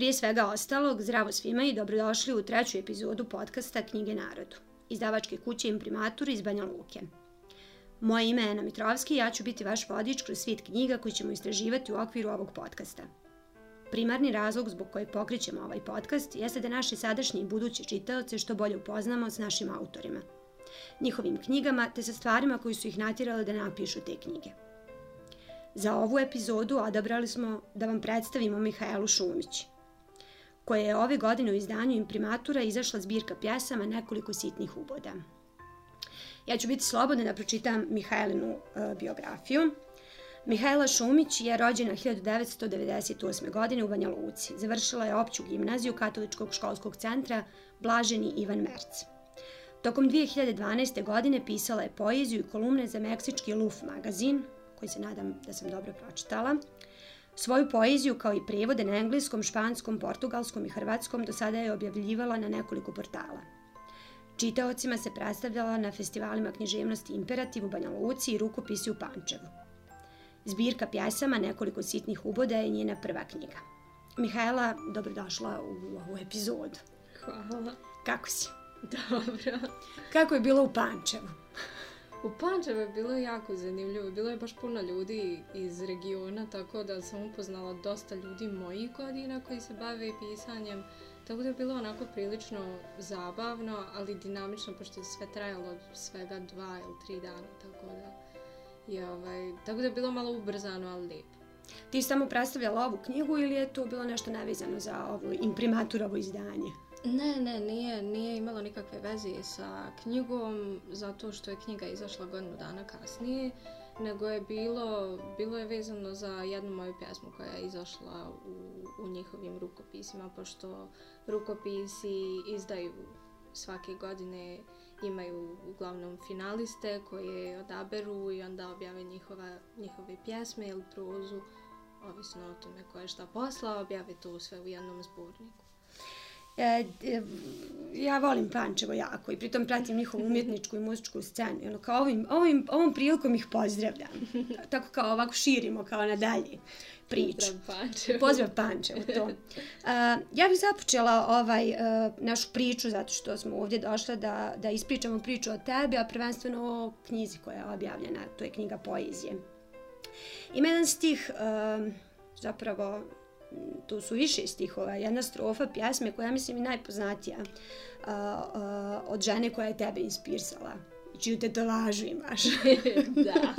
Prije svega ostalog, zdravo svima i dobrodošli u treću epizodu podcasta Knjige narodu, izdavačke kuće Imprimatur iz Banja Luke. Moje ime je Ana Mitrovski i ja ću biti vaš vodič kroz svit knjiga koji ćemo istraživati u okviru ovog podcasta. Primarni razlog zbog kojeg pokrićemo ovaj podcast jeste da naše sadašnje i buduće čitaoce što bolje upoznamo s našim autorima, njihovim knjigama te sa stvarima koji su ih natjerali da napišu te knjige. Za ovu epizodu odabrali smo da vam predstavimo Mihajlu Šumić, koje je ove godine u izdanju imprimatura izašla zbirka pjesama nekoliko sitnih uboda. Ja ću biti slobodna da pročitam Mihajlinu e, biografiju. Mihajla Šumić je rođena 1998. godine u Banja Luci. Završila je opću gimnaziju Katoličkog školskog centra Blaženi Ivan Merc. Tokom 2012. godine pisala je poeziju i kolumne za meksički Luf magazin, koji se nadam da sam dobro pročitala. Svoju poeziju kao i prevode na engleskom, španskom, portugalskom i hrvatskom do sada je objavljivala na nekoliko portala. Čitaocima se predstavljala na festivalima književnosti Imperativ u Banja Luci i rukopisi u Pančevu. Zbirka pjesama nekoliko sitnih uboda je njena prva knjiga. Mihajla, dobrodošla u ovu epizodu. Hvala. Kako si? Dobro. Kako je bilo u Pančevu? U Pančevu je bilo jako zanimljivo. Bilo je baš puno ljudi iz regiona, tako da sam upoznala dosta ljudi mojih godina koji se bave pisanjem. Tako da je bilo onako prilično zabavno, ali dinamično, pošto je sve trajalo svega dva ili tri dana, tako da je, ovaj, tako da je bilo malo ubrzano, ali lijepo. Ti samo predstavljala ovu knjigu ili je to bilo nešto nevezano za ovo imprimaturovo izdanje? Ne, ne, nije, nije imalo nikakve veze sa knjigom, zato što je knjiga izašla godinu dana kasnije, nego je bilo, bilo je vezano za jednu moju pjesmu koja je izašla u, u njihovim rukopisima, pošto rukopisi izdaju svake godine, imaju uglavnom finaliste koje odaberu i onda objave njihova, njihove pjesme ili prozu, ovisno o tome ko je šta posla, objave to sve u jednom zborniku. E, e, ja volim Pančevo jako i pritom pratim njihovu umjetničku i muzičku scenu. Ono, kao ovim, ovim, ovom prilikom ih pozdravljam. Tako kao ovako širimo kao nadalje priču. Pozdrav Pančevo. Pozdrav Pančevo, to. Uh, ja bih započela ovaj, uh, našu priču zato što smo ovdje došle da, da ispričamo priču o tebi, a prvenstveno o knjizi koja je objavljena. To je knjiga poezije. Ima jedan stih, uh, zapravo tu su više stihova, jedna strofa pjesme koja mislim i najpoznatija uh, uh, od žene koja je tebe inspirsala čiju te to lažu imaš. da.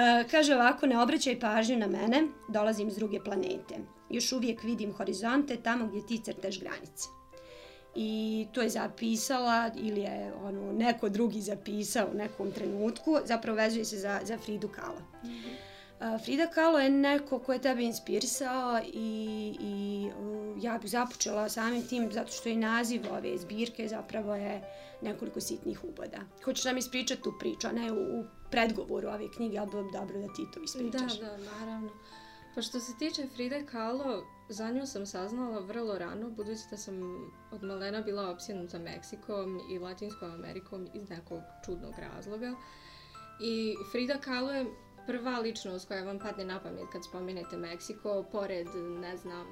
kaže ovako, ne obraćaj pažnju na mene, dolazim iz druge planete. Još uvijek vidim horizonte tamo gdje ti crtaš granice. I to je zapisala ili je ono, neko drugi zapisao u nekom trenutku, zapravo vezuje se za, za Fridu Kahlo. Mm -hmm. Frida Kahlo je neko ko je tebe inspirisao i, i ja bih započela samim tim zato što i naziv ove zbirke zapravo je nekoliko sitnih uboda. Hoćeš nam ispričati tu priču, a ne u, u predgovoru ove knjige, ali bilo bi dobro da ti to ispričaš. Da, da, naravno. Pa što se tiče Fride Kahlo, za nju sam saznala vrlo rano, budući da sam od malena bila opsjenuta Meksikom i Latinskom Amerikom iz nekog čudnog razloga. I Frida Kahlo je prva ličnost koja vam padne na pamet kad spomenete Meksiko, pored, ne znam,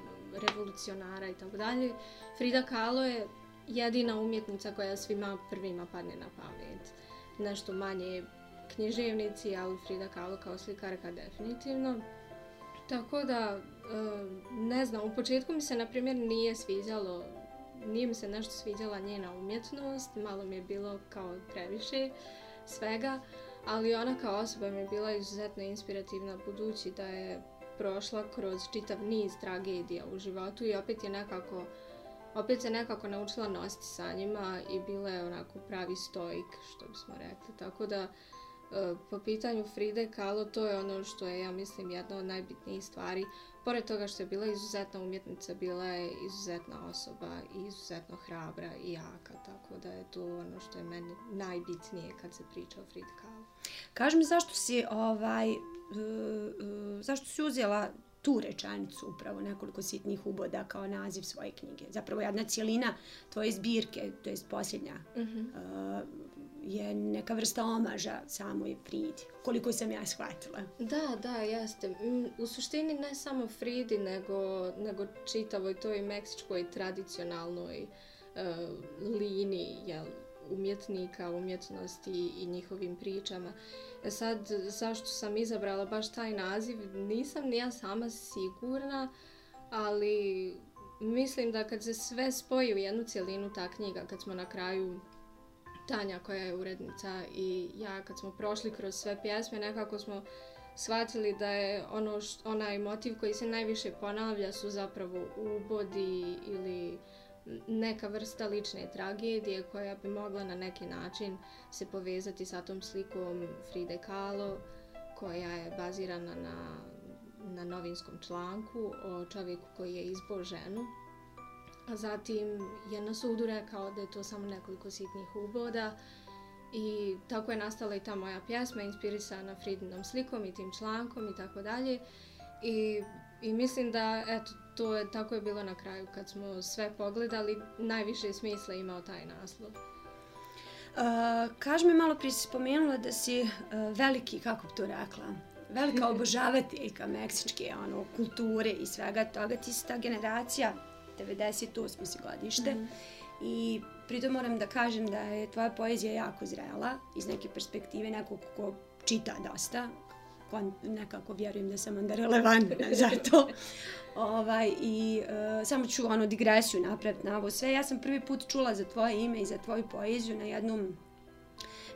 revolucionara i tako dalje, Frida Kahlo je jedina umjetnica koja svima prvima padne na pamet. Nešto manje književnici, ali Frida Kahlo kao slikarka definitivno. Tako da, eh, ne znam, u početku mi se, na primjer, nije sviđalo, nije mi se nešto sviđala njena umjetnost, malo mi je bilo kao previše svega, ali ona kao osoba mi je bila izuzetno inspirativna budući da je prošla kroz čitav niz tragedija u životu i opet je nekako opet se nekako naučila nositi sa njima i bila je onako pravi stoik, što bismo rekli. Tako da, e, po pitanju Fride Kahlo, to je ono što je, ja mislim, jedna od najbitnijih stvari. Pored toga što je bila izuzetna umjetnica, bila je izuzetna osoba i izuzetno hrabra i jaka. Tako da je to ono što je meni najbitnije kad se priča o Fride Kahlo. Kaži mi zašto si ovaj uh, uh, zašto si uzela tu rečanicu upravo nekoliko sitnih uboda kao naziv svoje knjige. Zapravo jedna cijelina tvoje zbirke, to jest posljednja, uh -huh. uh, je neka vrsta omaža samoj Fridi, koliko sam ja shvatila. Da, da, jeste. Mm, U suštini ne samo Fridi, nego, nego čitavoj toj meksičkoj tradicionalnoj uh, liniji jel, umjetnika, umjetnosti i njihovim pričama. E sad, zašto sam izabrala baš taj naziv, nisam ni ja sama sigurna, ali mislim da kad se sve spoji u jednu cijelinu ta knjiga, kad smo na kraju Tanja koja je urednica i ja kad smo prošli kroz sve pjesme nekako smo shvatili da je ono št, onaj motiv koji se najviše ponavlja su zapravo ubodi ili neka vrsta lične tragedije koja bi mogla na neki način se povezati sa tom slikom Fride Kahlo koja je bazirana na, na novinskom članku o čovjeku koji je izbao ženu A zatim je na sudu rekao da je to samo nekoliko sitnih uboda i tako je nastala i ta moja pjesma inspirisana Fridinom slikom i tim člankom i tako dalje. I, I mislim da eto, to je, tako je bilo na kraju kad smo sve pogledali, najviše smisla imao taj naslov. Uh, kaži mi malo prije si spomenula da si uh, veliki, kako bi to rekla, velika obožavateljka meksičke ono, kulture i svega toga. Ti si ta generacija 98. si godište. Mm -hmm. I pritom moram da kažem da je tvoja poezija jako zrela iz neke perspektive nekog ko čita dosta. Ko nekako vjerujem da sam onda relevantna za to. ovaj, I uh, samo ću ono digresiju napraviti na ovo sve. Ja sam prvi put čula za tvoje ime i za tvoju poeziju na jednom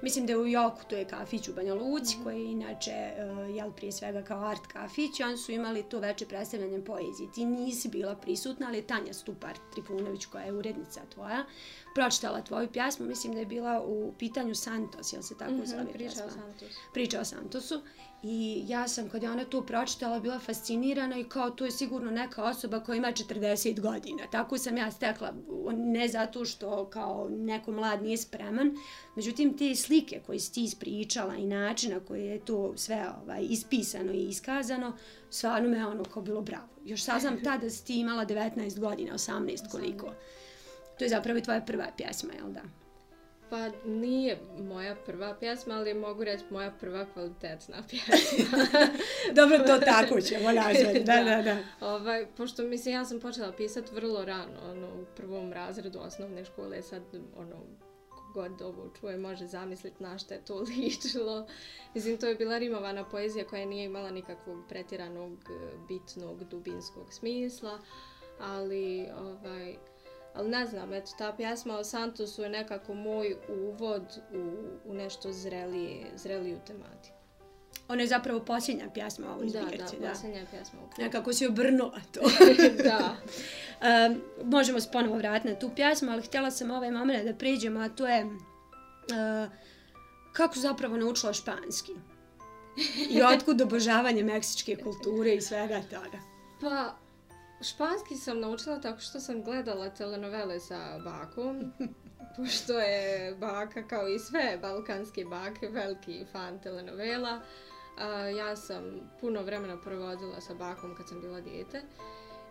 Mislim da je u Joku, to je kafić u Banja Luci, mm koji je inače, uh, jel, prije svega kao art kafić, i oni su imali to veće predstavljanje poezije. Ti nisi bila prisutna, ali Tanja Stupar Trifunović, koja je urednica tvoja, pročitala tvoju pjasmu, mislim da je bila u pitanju Santos, jel se tako mm -hmm, zove? Priča o Santosu. Priča o Santosu. I ja sam, kad je ona to pročitala, bila fascinirana i kao to je sigurno neka osoba koja ima 40 godina. Tako sam ja stekla, ne zato što kao neko mlad nije spreman, međutim te slike koje si ti ispričala i načina koje je to sve ovaj, ispisano i iskazano, stvarno me ono kao bilo bravo. Još saznam tada da si ti imala 19 godina, 18 koliko. To je zapravo tvoja prva pjesma, jel da? Pa nije moja prva pjesma, ali mogu reći moja prva kvalitetna pjesma. Dobro, to tako ćemo nazvati, da, da, da. Ovaj, pošto mislim, ja sam počela pisati vrlo rano, ono, u prvom razredu osnovne škole, sad, ono, god ovo čuje može zamisliti na što je to ličilo. Mislim, to je bila rimovana poezija koja nije imala nikakvog pretjeranog, bitnog, dubinskog smisla, ali, ovaj, Ali ne znam, eto, ta pjesma o Santosu je nekako moj uvod u, u nešto zrelije, zreliju tematiku. Ona je zapravo posljednja pjesma u ovoj zbirci. Da, da, posljednja pjesma. U nekako si obrnula to. da. um, možemo se ponovo vratiti na tu pjesmu, ali htjela sam ovaj moment da priđemo, a to je uh, kako zapravo naučila španski. I otkud obožavanje meksičke kulture i svega toga. Pa, Španski sam naučila tako što sam gledala telenovele sa bakom, pošto je baka kao i sve balkanske bake veliki fan telenovela. Ja sam puno vremena provodila sa bakom kad sam bila dijete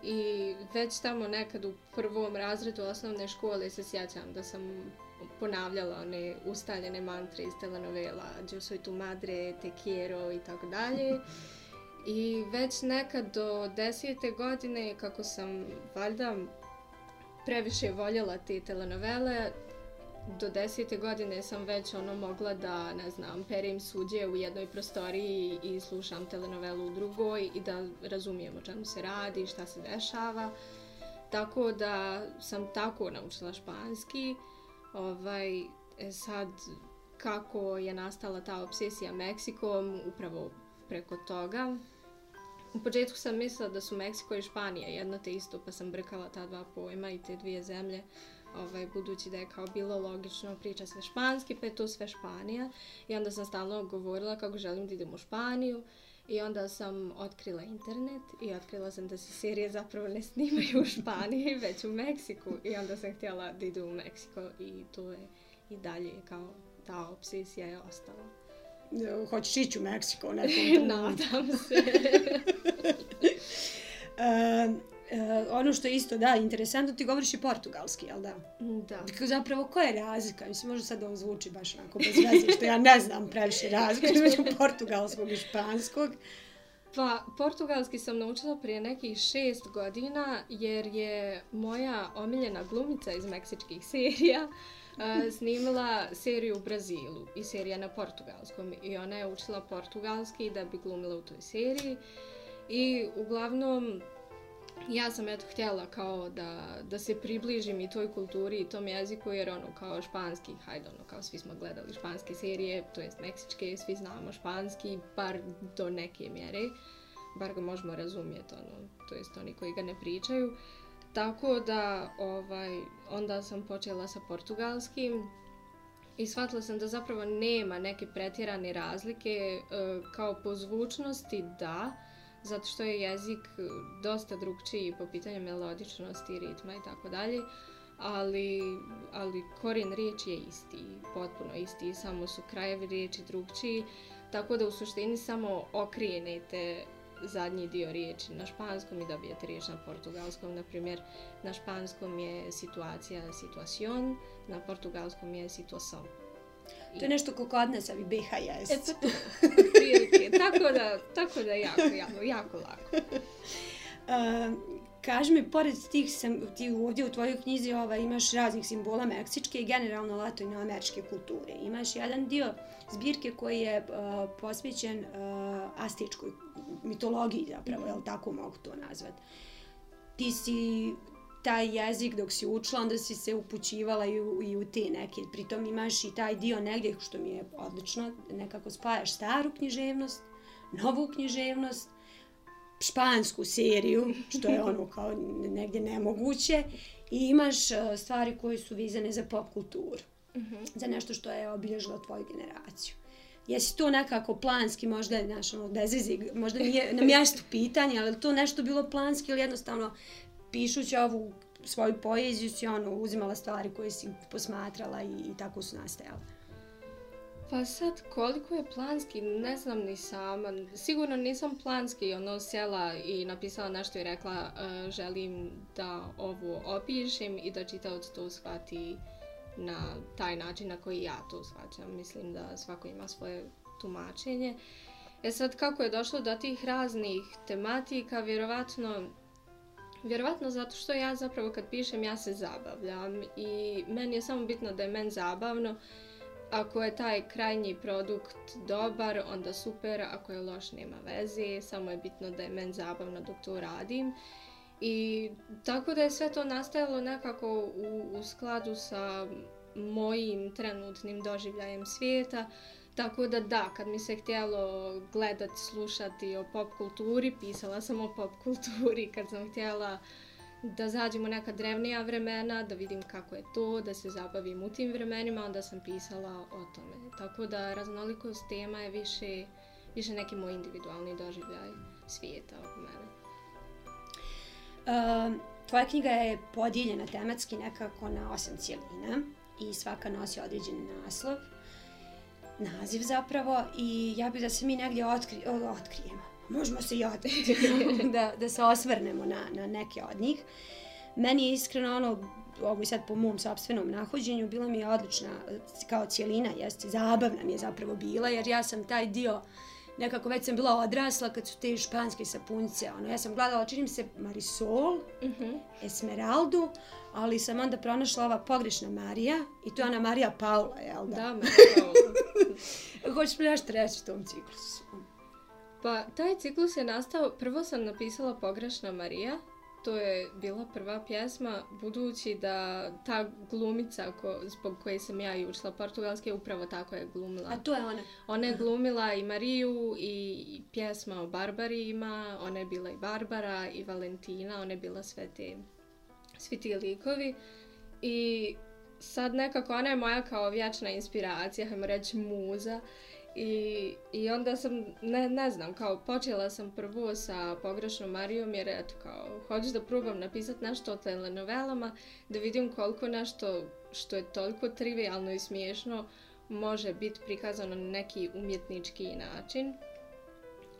i već tamo nekad u prvom razredu osnovne škole se sjećam da sam ponavljala one ustaljene mantre iz telenovela Yo soy tu madre, te quiero i tako dalje. I već nekad do desete godine, kako sam valjda previše voljela te telenovele, do desete godine sam već ono mogla da, ne znam, perim suđe u jednoj prostoriji i slušam telenovelu u drugoj i da razumijem o čemu se radi, šta se dešava. Tako da sam tako naučila španski. Ovaj, e, sad, kako je nastala ta obsesija Meksikom, upravo preko toga. U početku sam mislila da su Meksiko i Španija jedno te isto, pa sam brkala ta dva pojma i te dvije zemlje, ovaj, budući da je kao bilo logično priča sve španski, pa je to sve Španija. I onda sam stalno govorila kako želim da idem u Španiju. I onda sam otkrila internet i otkrila sam da se serije zapravo ne snimaju u Španiji, već u Meksiku. I onda sam htjela da idu u Meksiko i to je i dalje kao ta obsesija je ostala hoćeš ići u Meksiko u nekom Nadam se. uh, E, ono što je isto, da, interesantno, ti govoriš i portugalski, jel da? Da. Dakle, zapravo, koja je razlika? Mislim, možda sad ovo zvuči baš onako bez veze, što ja ne znam previše razlika između portugalskog i španskog. Pa, portugalski sam naučila prije nekih šest godina, jer je moja omiljena glumica iz meksičkih serija uh, snimila seriju u Brazilu i serija na portugalskom. I ona je učila portugalski da bi glumila u toj seriji. I uglavnom, ja sam eto htjela kao da, da se približim i toj kulturi i tom jeziku jer ono kao španski, hajde ono kao svi smo gledali španske serije, to jest meksičke, svi znamo španski, bar do neke mjere, bar ga možemo razumjeti ono, to jest oni koji ga ne pričaju. Tako da ovaj, onda sam počela sa portugalskim i shvatila sam da zapravo nema neke pretjerane razlike e, kao po zvučnosti da, zato što je jezik e, dosta drugčiji po pitanju melodičnosti, ritma i tako dalje, ali, ali korijen riječi je isti, potpuno isti, samo su krajevi riječi drugčiji, tako da u suštini samo okrijenete zadnji dio riječi na španskom i dobijete riječ na portugalskom. Na primjer, na španskom je situacija, situacion, na portugalskom je situação. To je nešto kako kod nas, ali BH jest. E, to, prilike. tako da, tako da jako, jako, jako lako. Uh, kaži mi, pored tih, sam, ti ovdje u tvojoj knjizi ova, imaš raznih simbola meksičke i generalno latinoameričke kulture. Imaš jedan dio zbirke koji je uh, posvećen eh, uh, astičkoj mitologiji zapravo, jel tako mogu to nazvati. Ti si taj jezik dok si učila, onda si se upućivala i u, i u te neke. Pritom imaš i taj dio negdje, što mi je odlično, nekako spajaš staru književnost, novu književnost, špansku seriju, što je ono kao negdje nemoguće, i imaš uh, stvari koje su vizane za pop kulturu, mm -hmm. za nešto što je obilježilo tvoju generaciju. Jesi to nekako planski, možda je naš ono, dezizi, možda nije na mjestu pitanja, ali to nešto bilo planski ili jednostavno pišući ovu svoju poeziju si ono, uzimala stvari koje si posmatrala i, i tako su nastajale? Pa sad, koliko je planski, ne znam ni sama. Sigurno nisam planski ono sjela i napisala nešto i rekla uh, želim da ovo opišem i da čitalac to shvati na taj način na koji ja to shvaćam. Mislim da svako ima svoje tumačenje. E sad, kako je došlo do tih raznih tematika, vjerovatno Vjerovatno zato što ja zapravo kad pišem ja se zabavljam i meni je samo bitno da je men zabavno. Ako je taj krajnji produkt dobar, onda super, ako je loš nema veze, samo je bitno da je men zabavno dok to radim. I tako da je sve to nastajalo nekako u, u skladu sa mojim trenutnim doživljajem svijeta. Tako da da, kad mi se htjelo gledat, slušati o pop kulturi, pisala sam o pop kulturi. Kad sam htjela da zađemo neka drevnija vremena, da vidim kako je to, da se zabavim u tim vremenima, onda sam pisala o tome. Tako da raznolikost tema je više, više neki moj individualni doživljaj svijeta oko mene. Um, tvoja knjiga je podijeljena tematski nekako na osam cijelina i svaka nosi određeni naslov naziv zapravo i ja bih da se mi negdje otkri, otkrijemo. Možemo se i otkriti, da, da se osvrnemo na, na neke od njih. Meni je iskreno ono, ovo sad po mom sobstvenom nahođenju, bila mi je odlična kao cijelina, jeste, zabavna mi je zapravo bila, jer ja sam taj dio, nekako već sam bila odrasla kad su te španske sapunice, ono, ja sam gledala, činim se Marisol, uh mhm. -huh. Esmeraldu, ali sam onda pronašla ova pogrešna Marija i to je ona Marija Paula, jel da? Da, Marija Paula. Hoćeš mi nešto reći u tom ciklusu? Pa, taj ciklus je nastao, prvo sam napisala pogrešna Marija, to je bila prva pjesma, budući da ta glumica ko, zbog koje sam ja i učila portugalske, upravo tako je glumila. A to je ona? Ona je glumila i Mariju i pjesma o Barbarima, ona je bila i Barbara i Valentina, ona je bila sve te svi ti likovi i sad nekako ona je moja kao vječna inspiracija, hajmo reći muza i, i onda sam, ne, ne znam, kao počela sam prvo sa pogrešnom Marijom jer eto kao hoću da probam napisati nešto o telenovelama da vidim koliko nešto što je toliko trivialno i smiješno može biti prikazano na neki umjetnički način.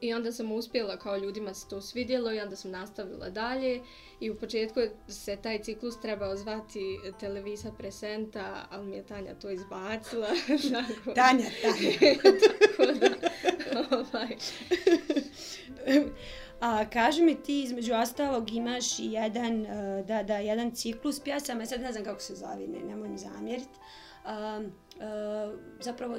I onda sam uspjela, kao ljudima se to svidjelo i onda sam nastavila dalje. I u početku se taj ciklus trebao zvati Televisa Presenta, ali mi je Tanja to izbacila. tako, Tanja, Tanja. tako da, ovaj. A kaži mi ti između ostalog imaš i jedan, e, da, da, jedan ciklus pjesama, sad ne znam kako se zove, ne, nemoj mi zamjeriti. Um, zapravo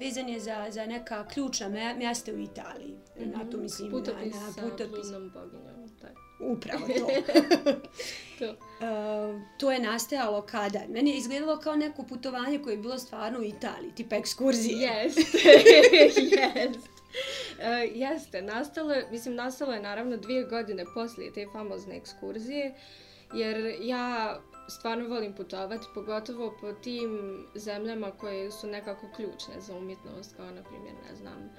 vezan je za, za neka ključna mjesta u Italiji. Mm -hmm. Na to mislim putopis na, na putopis sa boginjom. Tak. Upravo to. to. Uh, to je nastajalo kada? Meni je izgledalo kao neko putovanje koje je bilo stvarno u Italiji, tipa ekskurzije. Jeste, jeste. Uh, jeste, nastalo je, mislim, nastalo je naravno dvije godine poslije te famozne ekskurzije, jer ja stvarno volim putovati, pogotovo po tim zemljama koje su nekako ključne za umjetnost, kao na primjer, ne znam,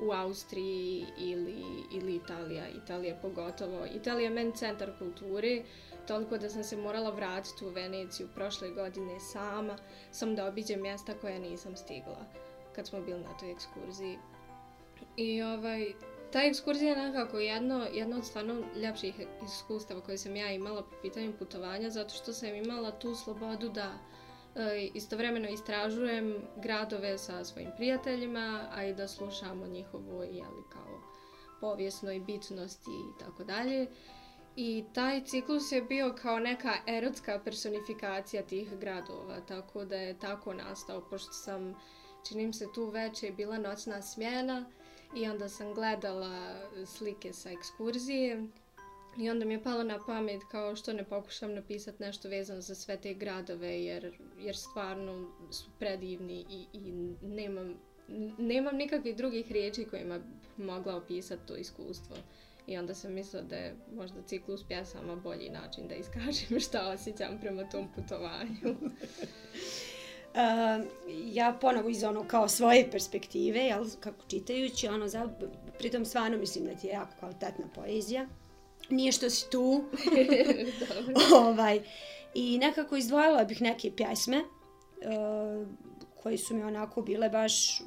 u Austriji ili, ili Italija, Italija pogotovo. Italija je meni centar kulture, toliko da sam se morala vratiti u Veneciju prošle godine sama, sam da obiđem mjesta koja nisam stigla kad smo bili na toj ekskurziji. I ovaj, ta ekskurzija je nekako jedno, jedno od stvarno ljepših iskustava koje sam ja imala po pitanju putovanja, zato što sam imala tu slobodu da e, istovremeno istražujem gradove sa svojim prijateljima, a i da slušamo njihovo jeli, kao povijesnoj bitnosti i tako dalje. I taj ciklus je bio kao neka erotska personifikacija tih gradova, tako da je tako nastao, pošto sam, činim se tu veče bila noćna smjena, I onda sam gledala slike sa ekskurzije i onda mi je palo na pamet kao što ne pokušam napisati nešto vezano za sve te gradove jer, jer stvarno su predivni i, i nemam, nemam nikakvih drugih riječi kojima bi mogla opisati to iskustvo. I onda sam mislila da je možda ciklus pjesama bolji način da iskažem šta osjećam prema tom putovanju. Uh, ja ponovo iz ono kao svoje perspektive, jel, kako čitajući, ono, za, pritom stvarno mislim da ti je jako kvalitetna poezija. Nije što si tu. ovaj, I nekako izdvojila bih neke pjesme uh, koje su mi onako bile baš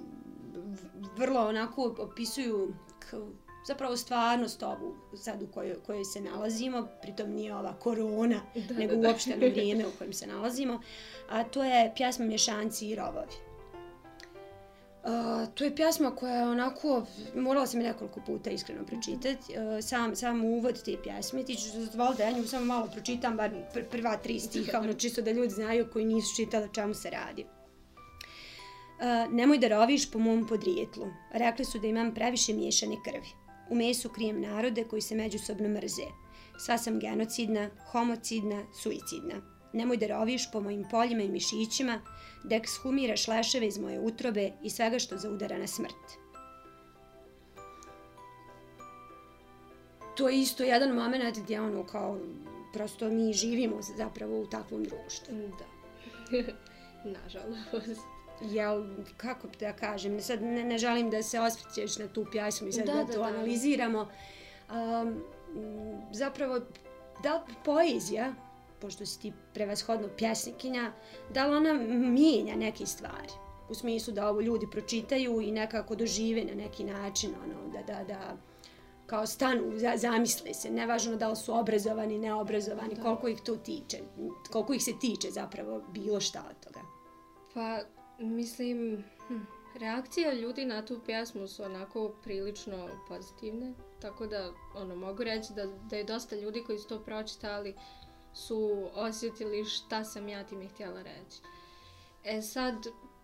vrlo onako opisuju zapravo stvarnost ovu sad u kojoj, kojoj se nalazimo, pritom nije ova korona, da, nego da, uopšte na vrijeme u kojem se nalazimo, a to je pjasma Mješanci i rovovi. Uh, to je pjasma koja je onako, morala sam je nekoliko puta iskreno pročitati, uh, sam, sam uvod te pjesme, ti ćeš dozvoliti da ja nju samo malo pročitam, bar pr prva tri stiha, ono čisto da ljudi znaju koji nisu čitali čemu se radi. Uh, nemoj da roviš po mom podrijetlu. Rekli su da imam previše miješane krvi. U mesu krijem narode koji se međusobno mrze. Sva sam genocidna, homocidna, suicidna. Nemoj da roviš po mojim poljima i mišićima, da ekshumiraš leševe iz moje utrobe i svega što zaudara na smrt. To je isto jedan moment gdje ono kao prosto mi živimo zapravo u takvom društvu. Da. Nažalost jel, kako da kažem, sad ne, ne želim da se osvrćeš na tu pjasmu i sad da, da, da to da. analiziramo. Um, zapravo, da li poezija, pošto si ti prevashodno pjesnikinja, da li ona mijenja neke stvari? U smislu da ovo ljudi pročitaju i nekako dožive na neki način, ono, da, da, da, kao stanu, za, zamisle se, nevažno da li su obrazovani, neobrazovani, da. koliko ih to tiče, koliko ih se tiče zapravo bilo šta od toga. Pa, Mislim, hm, reakcije ljudi na tu pjesmu su onako prilično pozitivne, tako da ono mogu reći da, da je dosta ljudi koji su to pročitali su osjetili šta sam ja tim htjela reći. E sad,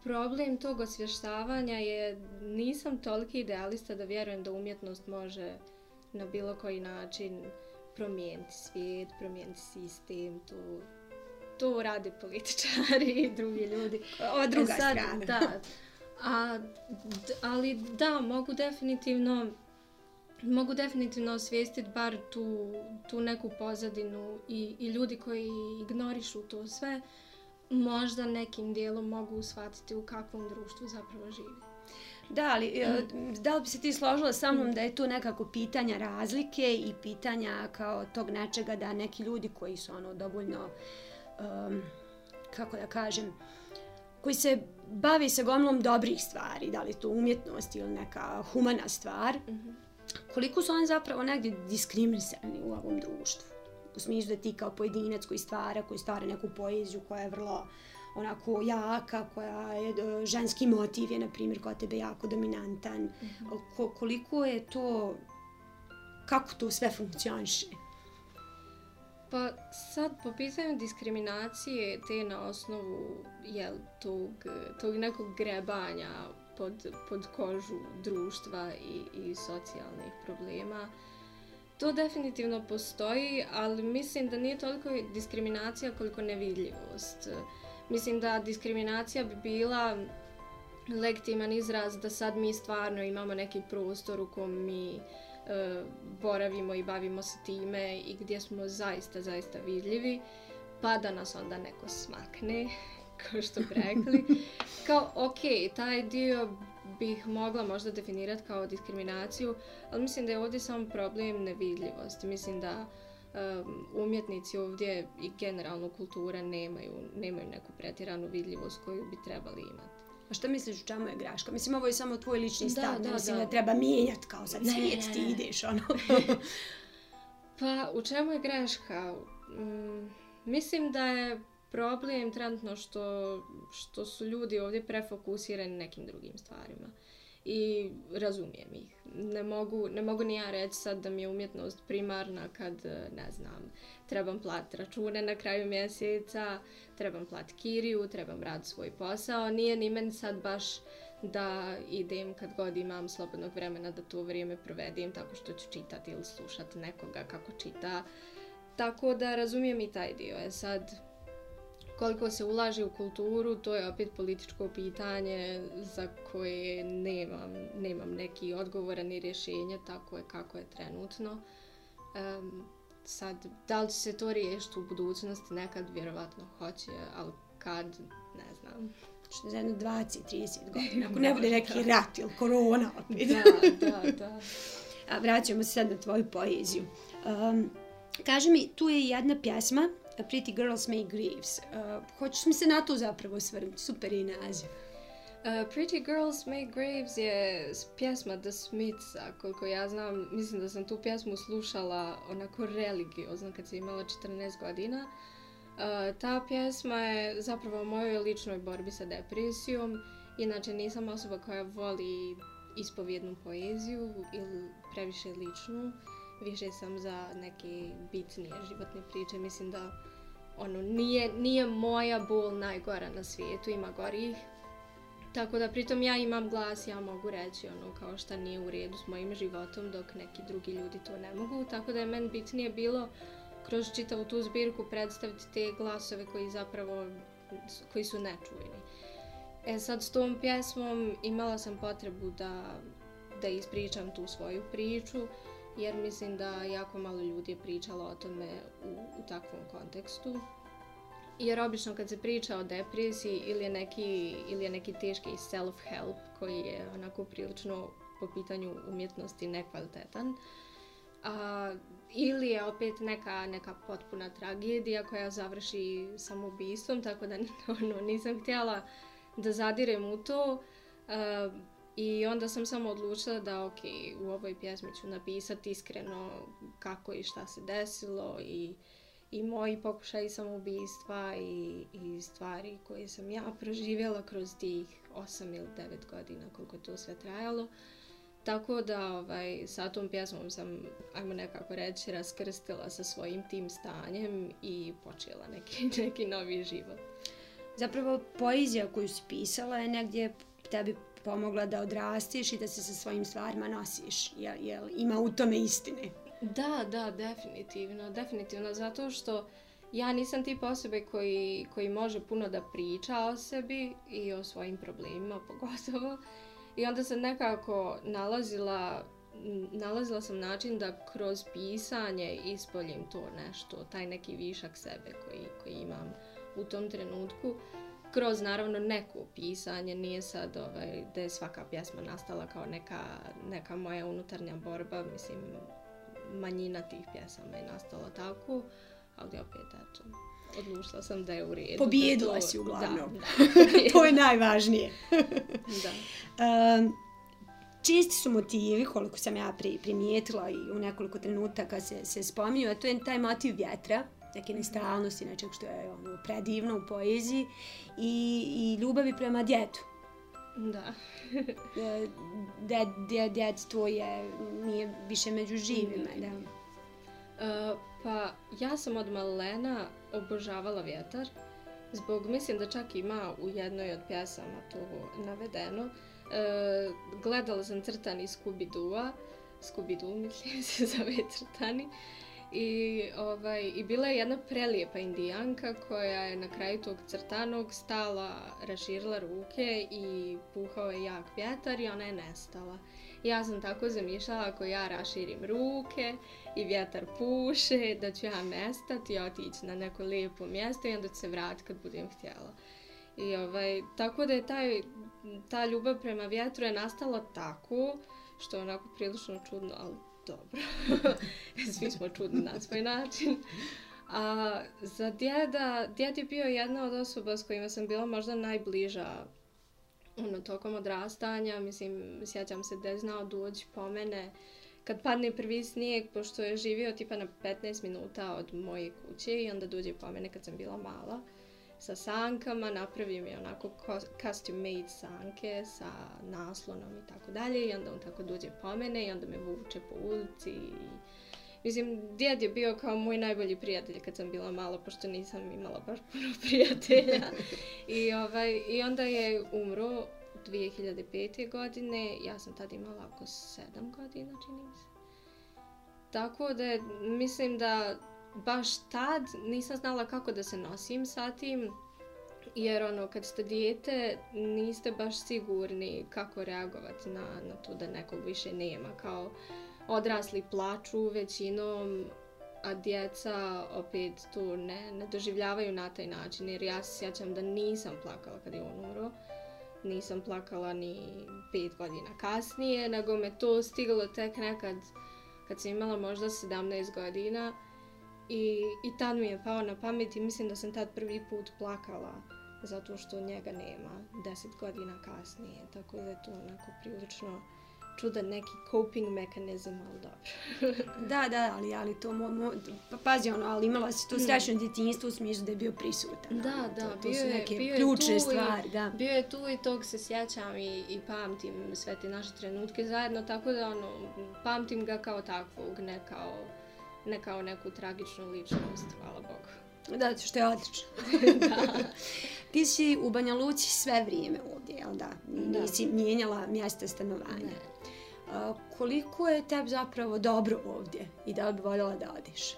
problem tog osvještavanja je nisam toliki idealista da vjerujem da umjetnost može na bilo koji način promijeniti svijet, promijeniti sistem, tu to rade političari i drugi ljudi. O, druga e sad, strana. Da. A, ali da, mogu definitivno mogu definitivno osvijestiti bar tu, tu neku pozadinu i, i ljudi koji ignorišu to sve, možda nekim dijelom mogu shvatiti u kakvom društvu zapravo živi. Da, ali mm. da li bi se ti složila sa mnom mm. da je tu nekako pitanja razlike i pitanja kao tog nečega da neki ljudi koji su ono dovoljno uh, um, kako da kažem, koji se bavi sa gomlom dobrih stvari, da li to umjetnost ili neka humana stvar, mm -hmm. koliko su oni zapravo negdje diskriminisani u ovom društvu. U smislu da ti kao pojedinac koji stvara, koji stvara neku poeziju koja je vrlo onako jaka, koja je e, ženski motiv je, na primjer, kod tebe jako dominantan. Mm -hmm. Ko, koliko je to, kako to sve funkcioniše? Pa sad po pitanju diskriminacije te na osnovu jel, tog, tog nekog grebanja pod, pod kožu društva i, i socijalnih problema, to definitivno postoji, ali mislim da nije toliko diskriminacija koliko nevidljivost. Mislim da diskriminacija bi bila legitiman izraz da sad mi stvarno imamo neki prostor u kom mi e, boravimo i bavimo se time i gdje smo zaista, zaista vidljivi, pa da nas onda neko smakne, kao što bi rekli. Kao, ok, taj dio bih mogla možda definirati kao diskriminaciju, ali mislim da je ovdje samo problem nevidljivosti. Mislim da um, umjetnici ovdje i generalno kultura nemaju, nemaju neku pretjeranu vidljivost koju bi trebali imati. A šta misliš u čemu je greška? Mislim, ovo je samo tvoj lični stav, da, mislim da, da treba mijenjati kao sad ne, svijet ti ideš, ono. pa, u čemu je greška? Mm, mislim da je problem trenutno što, što su ljudi ovdje prefokusirani nekim drugim stvarima. I razumijem ih. Ne mogu, ne mogu ni ja reći sad da mi je umjetnost primarna kad, ne znam, trebam plat račune na kraju mjeseca, trebam plat kiriju, trebam rad svoj posao. Nije ni meni sad baš da idem kad god imam slobodnog vremena da to vrijeme provedim tako što ću čitati ili slušati nekoga kako čita. Tako da razumijem i taj dio. E sad, koliko se ulaže u kulturu, to je opet političko pitanje za koje nemam, nemam neki odgovor ni rješenje, tako je kako je trenutno. Um, sad, da li će se to riješiti u budućnosti, nekad vjerovatno hoće, ali kad, ne znam. Što za jedno 20-30 godina, ako ne bude neki rat ili korona opet. da, da, da. A vraćamo se sad na tvoju poeziju. Um, kaži mi, tu je jedna pjesma Pretty Girls Make Graves. Uh, hoćeš mi se na to zapravo svrnuti? Super je naziv. Uh, Pretty Girls Make Graves je pjesma The Smithsa, koliko ja znam, mislim da sam tu pjesmu slušala onako religiozno kad sam imala 14 godina. Uh, ta pjesma je zapravo o mojoj ličnoj borbi sa depresijom. Inače nisam osoba koja voli ispovjednu poeziju ili previše ličnu. Više sam za neke bitnije životne priče. Mislim da ono, nije, nije moja bol najgora na svijetu, ima gorih. Tako da pritom ja imam glas, ja mogu reći ono kao šta nije u redu s mojim životom dok neki drugi ljudi to ne mogu. Tako da je meni bitnije bilo kroz čitavu tu zbirku predstaviti te glasove koji zapravo koji su nečuveni. E sad s tom pjesmom imala sam potrebu da, da ispričam tu svoju priču jer mislim da jako malo ljudi je pričalo o tome u, u takvom kontekstu. Jer obično kad se priča o depresiji ili je neki, ili je neki teški self-help koji je onako prilično po pitanju umjetnosti nekvalitetan, a, ili je opet neka, neka potpuna tragedija koja završi samobistvom, tako da ono, nisam htjela da zadirem u to. A, I onda sam samo odlučila da ok, u ovoj pjesmi ću napisati iskreno kako i šta se desilo i, i moji pokušaj samoubistva i, i stvari koje sam ja proživjela kroz tih 8 ili 9 godina koliko to sve trajalo. Tako da ovaj, sa tom pjesmom sam, ajmo nekako reći, raskrstila sa svojim tim stanjem i počela neki, neki novi život. Zapravo, poezija koju si pisala je negdje tebi pomogla da odrastiš i da se sa svojim stvarima nosiš. Jel, jel ima u tome istine? Da, da, definitivno. Definitivno, zato što ja nisam tip osobe koji, koji može puno da priča o sebi i o svojim problemima pogotovo. I onda sam nekako nalazila, nalazila sam način da kroz pisanje ispoljim to nešto, taj neki višak sebe koji, koji imam u tom trenutku kroz naravno neko pisanje, nije sad ovaj, da je svaka pjesma nastala kao neka, neka moja unutarnja borba, mislim, manjina tih pjesama je nastala tako, ali opet, eto, odlučila sam da je u redu. Pobijedila to, si uglavnom. Da, da. to je najvažnije. da. Um, čisti su motivi, koliko sam ja pri, primijetila i u nekoliko trenutaka se, se spominju, a to je taj motiv vjetra, neke nestalnosti, nečeg što je ono, predivno u poeziji i, i ljubavi prema djetu. Da. E, Djed, djed, djedstvo je, nije više među živima, da. Uh, pa ja sam od malena obožavala vjetar. Zbog, mislim da čak ima u jednoj od pjesama to navedeno. Uh, gledala sam crtani Scooby-Doo-a. Scooby-Doo mislim se zove crtani. I, ovaj, I bila je jedna prelijepa indijanka koja je na kraju tog crtanog stala, raširila ruke i puhao je jak vjetar i ona je nestala. Ja sam tako zamišljala ako ja raširim ruke i vjetar puše, da ću ja nestati i otići na neko lijepo mjesto i onda ću se vratiti kad budem htjela. I ovaj, tako da je taj, ta ljubav prema vjetru je nastala tako, što je onako prilično čudno, ali dobro. Svi smo čudni na svoj način. A za djeda, djed je bio jedna od osoba s kojima sam bila možda najbliža ono, tokom odrastanja. Mislim, sjećam se da je znao doći po mene kad padne prvi snijeg, pošto je živio tipa na 15 minuta od moje kuće i onda dođe po mene kad sam bila mala sa sankama, napravi mi onako custom made sanke sa naslonom i tako dalje i onda on tako dođe po mene i onda me vuče po ulici i Mislim, djed je bio kao moj najbolji prijatelj kad sam bila mala, pošto nisam imala baš puno prijatelja. I, ovaj, I onda je umro 2005. godine, ja sam tad imala oko 7 godina, čini mi se. Tako da, mislim da baš tad nisam znala kako da se nosim sa tim, jer ono, kad ste dijete, niste baš sigurni kako reagovati na, na to da nekog više nema, kao odrasli plaču većinom, a djeca opet tu ne, ne doživljavaju na taj način, jer ja se sjećam da nisam plakala kad je on umro, nisam plakala ni pet godina kasnije, nego me to stiglo tek nekad kad sam imala možda 17 godina, I, I tad mi je pao na pamet i mislim da sam tad prvi put plakala zato što njega nema deset godina kasnije. Tako da je to onako prilično čudan neki coping mekanizam, ali dobro. da, da, ali, ali to mo, mo, pa, pazi ono, ali imala si to mm. strašno djetinjstvo u smislu da je bio prisutan. Da, da, to, to bio, su neke bio ključne je stvari, i, da. Bio je tu i tog se sjećam i, i pamtim sve te naše trenutke zajedno, tako da ono, pamtim ga kao takvog, ne kao ne kao neku tragičnu ličnost, hvala Bogu. Da, što je odlično. da. Ti si u Banja Luci sve vrijeme ovdje, jel da? Nisi da. mijenjala mjesta stanovanja. Ne. A, koliko je tebi zapravo dobro ovdje i da bi voljela da odiš?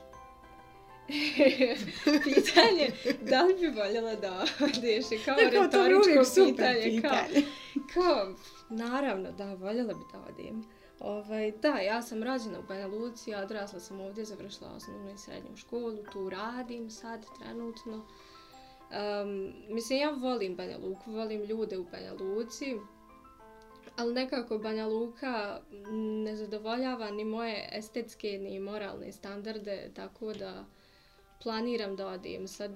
pitanje, da li bi voljela da odeš? Kao Neko retoričko pitanje. pitanje. Kao, kao, naravno, da, voljela bi da odim. Ovaj, da, ja sam rađena u Banja Luci, odrasla sam ovdje, završila osnovnu i srednju školu, tu radim sad trenutno. Um, mislim, ja volim Banja Luku, volim ljude u Banja Luci, ali nekako Banja Luka ne zadovoljava ni moje estetske ni moralne standarde, tako da planiram da odim. Sad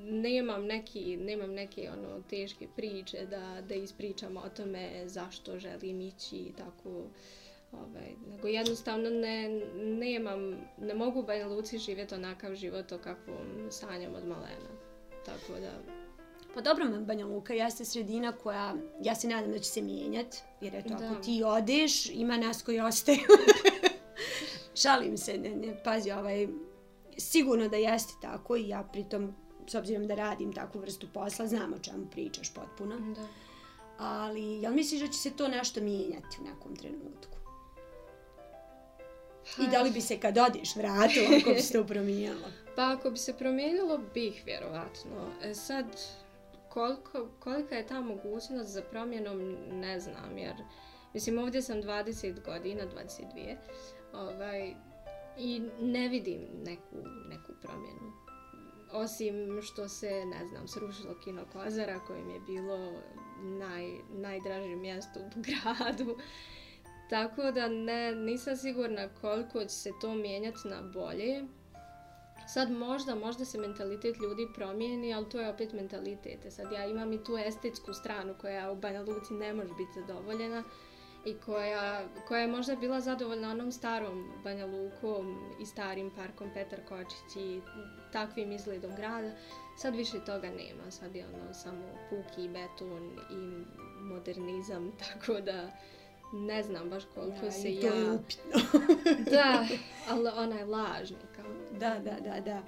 nemam neki, nemam neke ono teške priče da, da ispričam o tome zašto želim ići i tako. Ovaj, nego jednostavno ne, nemam, ne mogu u Banja Luci živjeti onakav život o kakvom sanjam od malena. Tako da... Pa dobro, Banja Luka jeste sredina koja, ja se nadam da će se mijenjati, jer eto, da. ako ti odeš, ima nas koji ostaju. Šalim se, ne, ne, pazi, ovaj, sigurno da jeste tako i ja pritom, s obzirom da radim takvu vrstu posla, znam o čemu pričaš potpuno. Da. Ali, jel misliš da će se to nešto mijenjati u nekom trenutku? I da li bi se kad odiš vratilo ako bi se to promijenilo? Pa ako bi se promijenilo, bih vjerovatno. E sad, koliko, kolika je ta mogućnost za promjenom, ne znam, jer mislim ovdje sam 20 godina, 22, ovaj, i ne vidim neku, neku promjenu. Osim što se, ne znam, srušilo kino Kozara kojim je bilo naj, najdraže mjesto u gradu. Tako da ne, nisam sigurna koliko će se to mijenjati na bolje. Sad možda, možda se mentalitet ljudi promijeni, ali to je opet mentalitet. Sad ja imam i tu estetsku stranu koja u Banja Luci ne može biti zadovoljena. i koja, koja je možda bila zadovoljna onom starom Banja Lukom i starim parkom Petar Kočić i takvim izgledom grada. Sad više toga nema, sad je ono samo puki beton i modernizam, tako da ne znam baš koliko Ja, se i to ja... je upitno. Da, ali ona je lažni kao. da, da, da, da.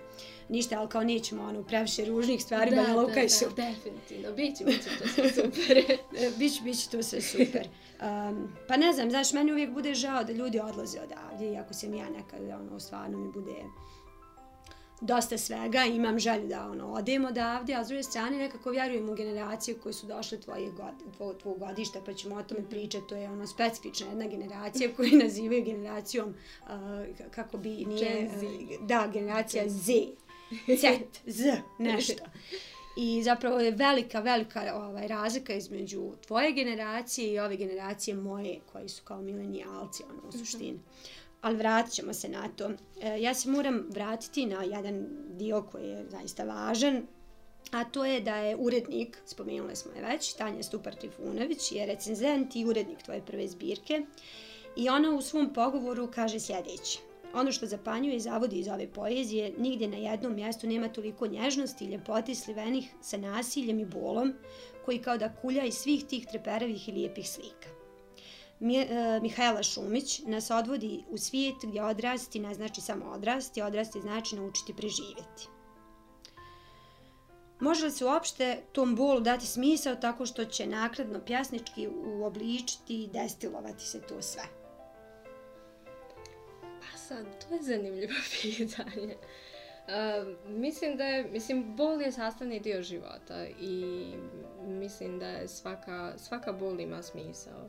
Ništa, ali kao nećemo ono previše ružnih stvari, da, Banja Luka je super. Da, definitivno, bit će, bit će to sve super. Bić, biće to sve super. Um, pa ne znam, znaš, meni uvijek bude žao da ljudi odlaze odavdje, iako sam ja nekad, ono, stvarno mi bude dosta svega, imam želju da ono, odem odavdje, a s druge strane nekako vjerujem u generacije koje su došle tvoje god, tvo, tvoj godišta, pa ćemo o tome pričati, to je ono specifična jedna generacija koju nazivaju generacijom, uh, kako bi nije... Uh, da, generacija Z. Z, Z, nešto. I zapravo je velika, velika ovaj, razlika između tvoje generacije i ove generacije moje, koji su kao milenijalci, ono, u suštini. Ali vratit ćemo se na to. E, ja se moram vratiti na jedan dio koji je zaista važan, a to je da je urednik, spomenuli smo je već, Tanja Stupar-Trifunović, je recenzent i urednik tvoje prve zbirke. I ona u svom pogovoru kaže sljedeće. Ono što zapanjuje i zavodi iz ove poezije, nigdje na jednom mjestu nema toliko nježnosti i ljepote slivenih sa nasiljem i bolom, koji kao da kulja iz svih tih treperavih i lijepih slika. E, Mihajla Šumić nas odvodi u svijet gdje odrasti ne znači samo odrasti, odrasti znači naučiti preživjeti. Može li se uopšte tom bolu dati smisao tako što će nakladno pjasnički uobličiti i destilovati se to sve? Pa sad, to je zanimljivo pitanje. Uh, mislim da je, mislim, bol je sastavni dio života i mislim da je svaka, svaka bol ima smisao.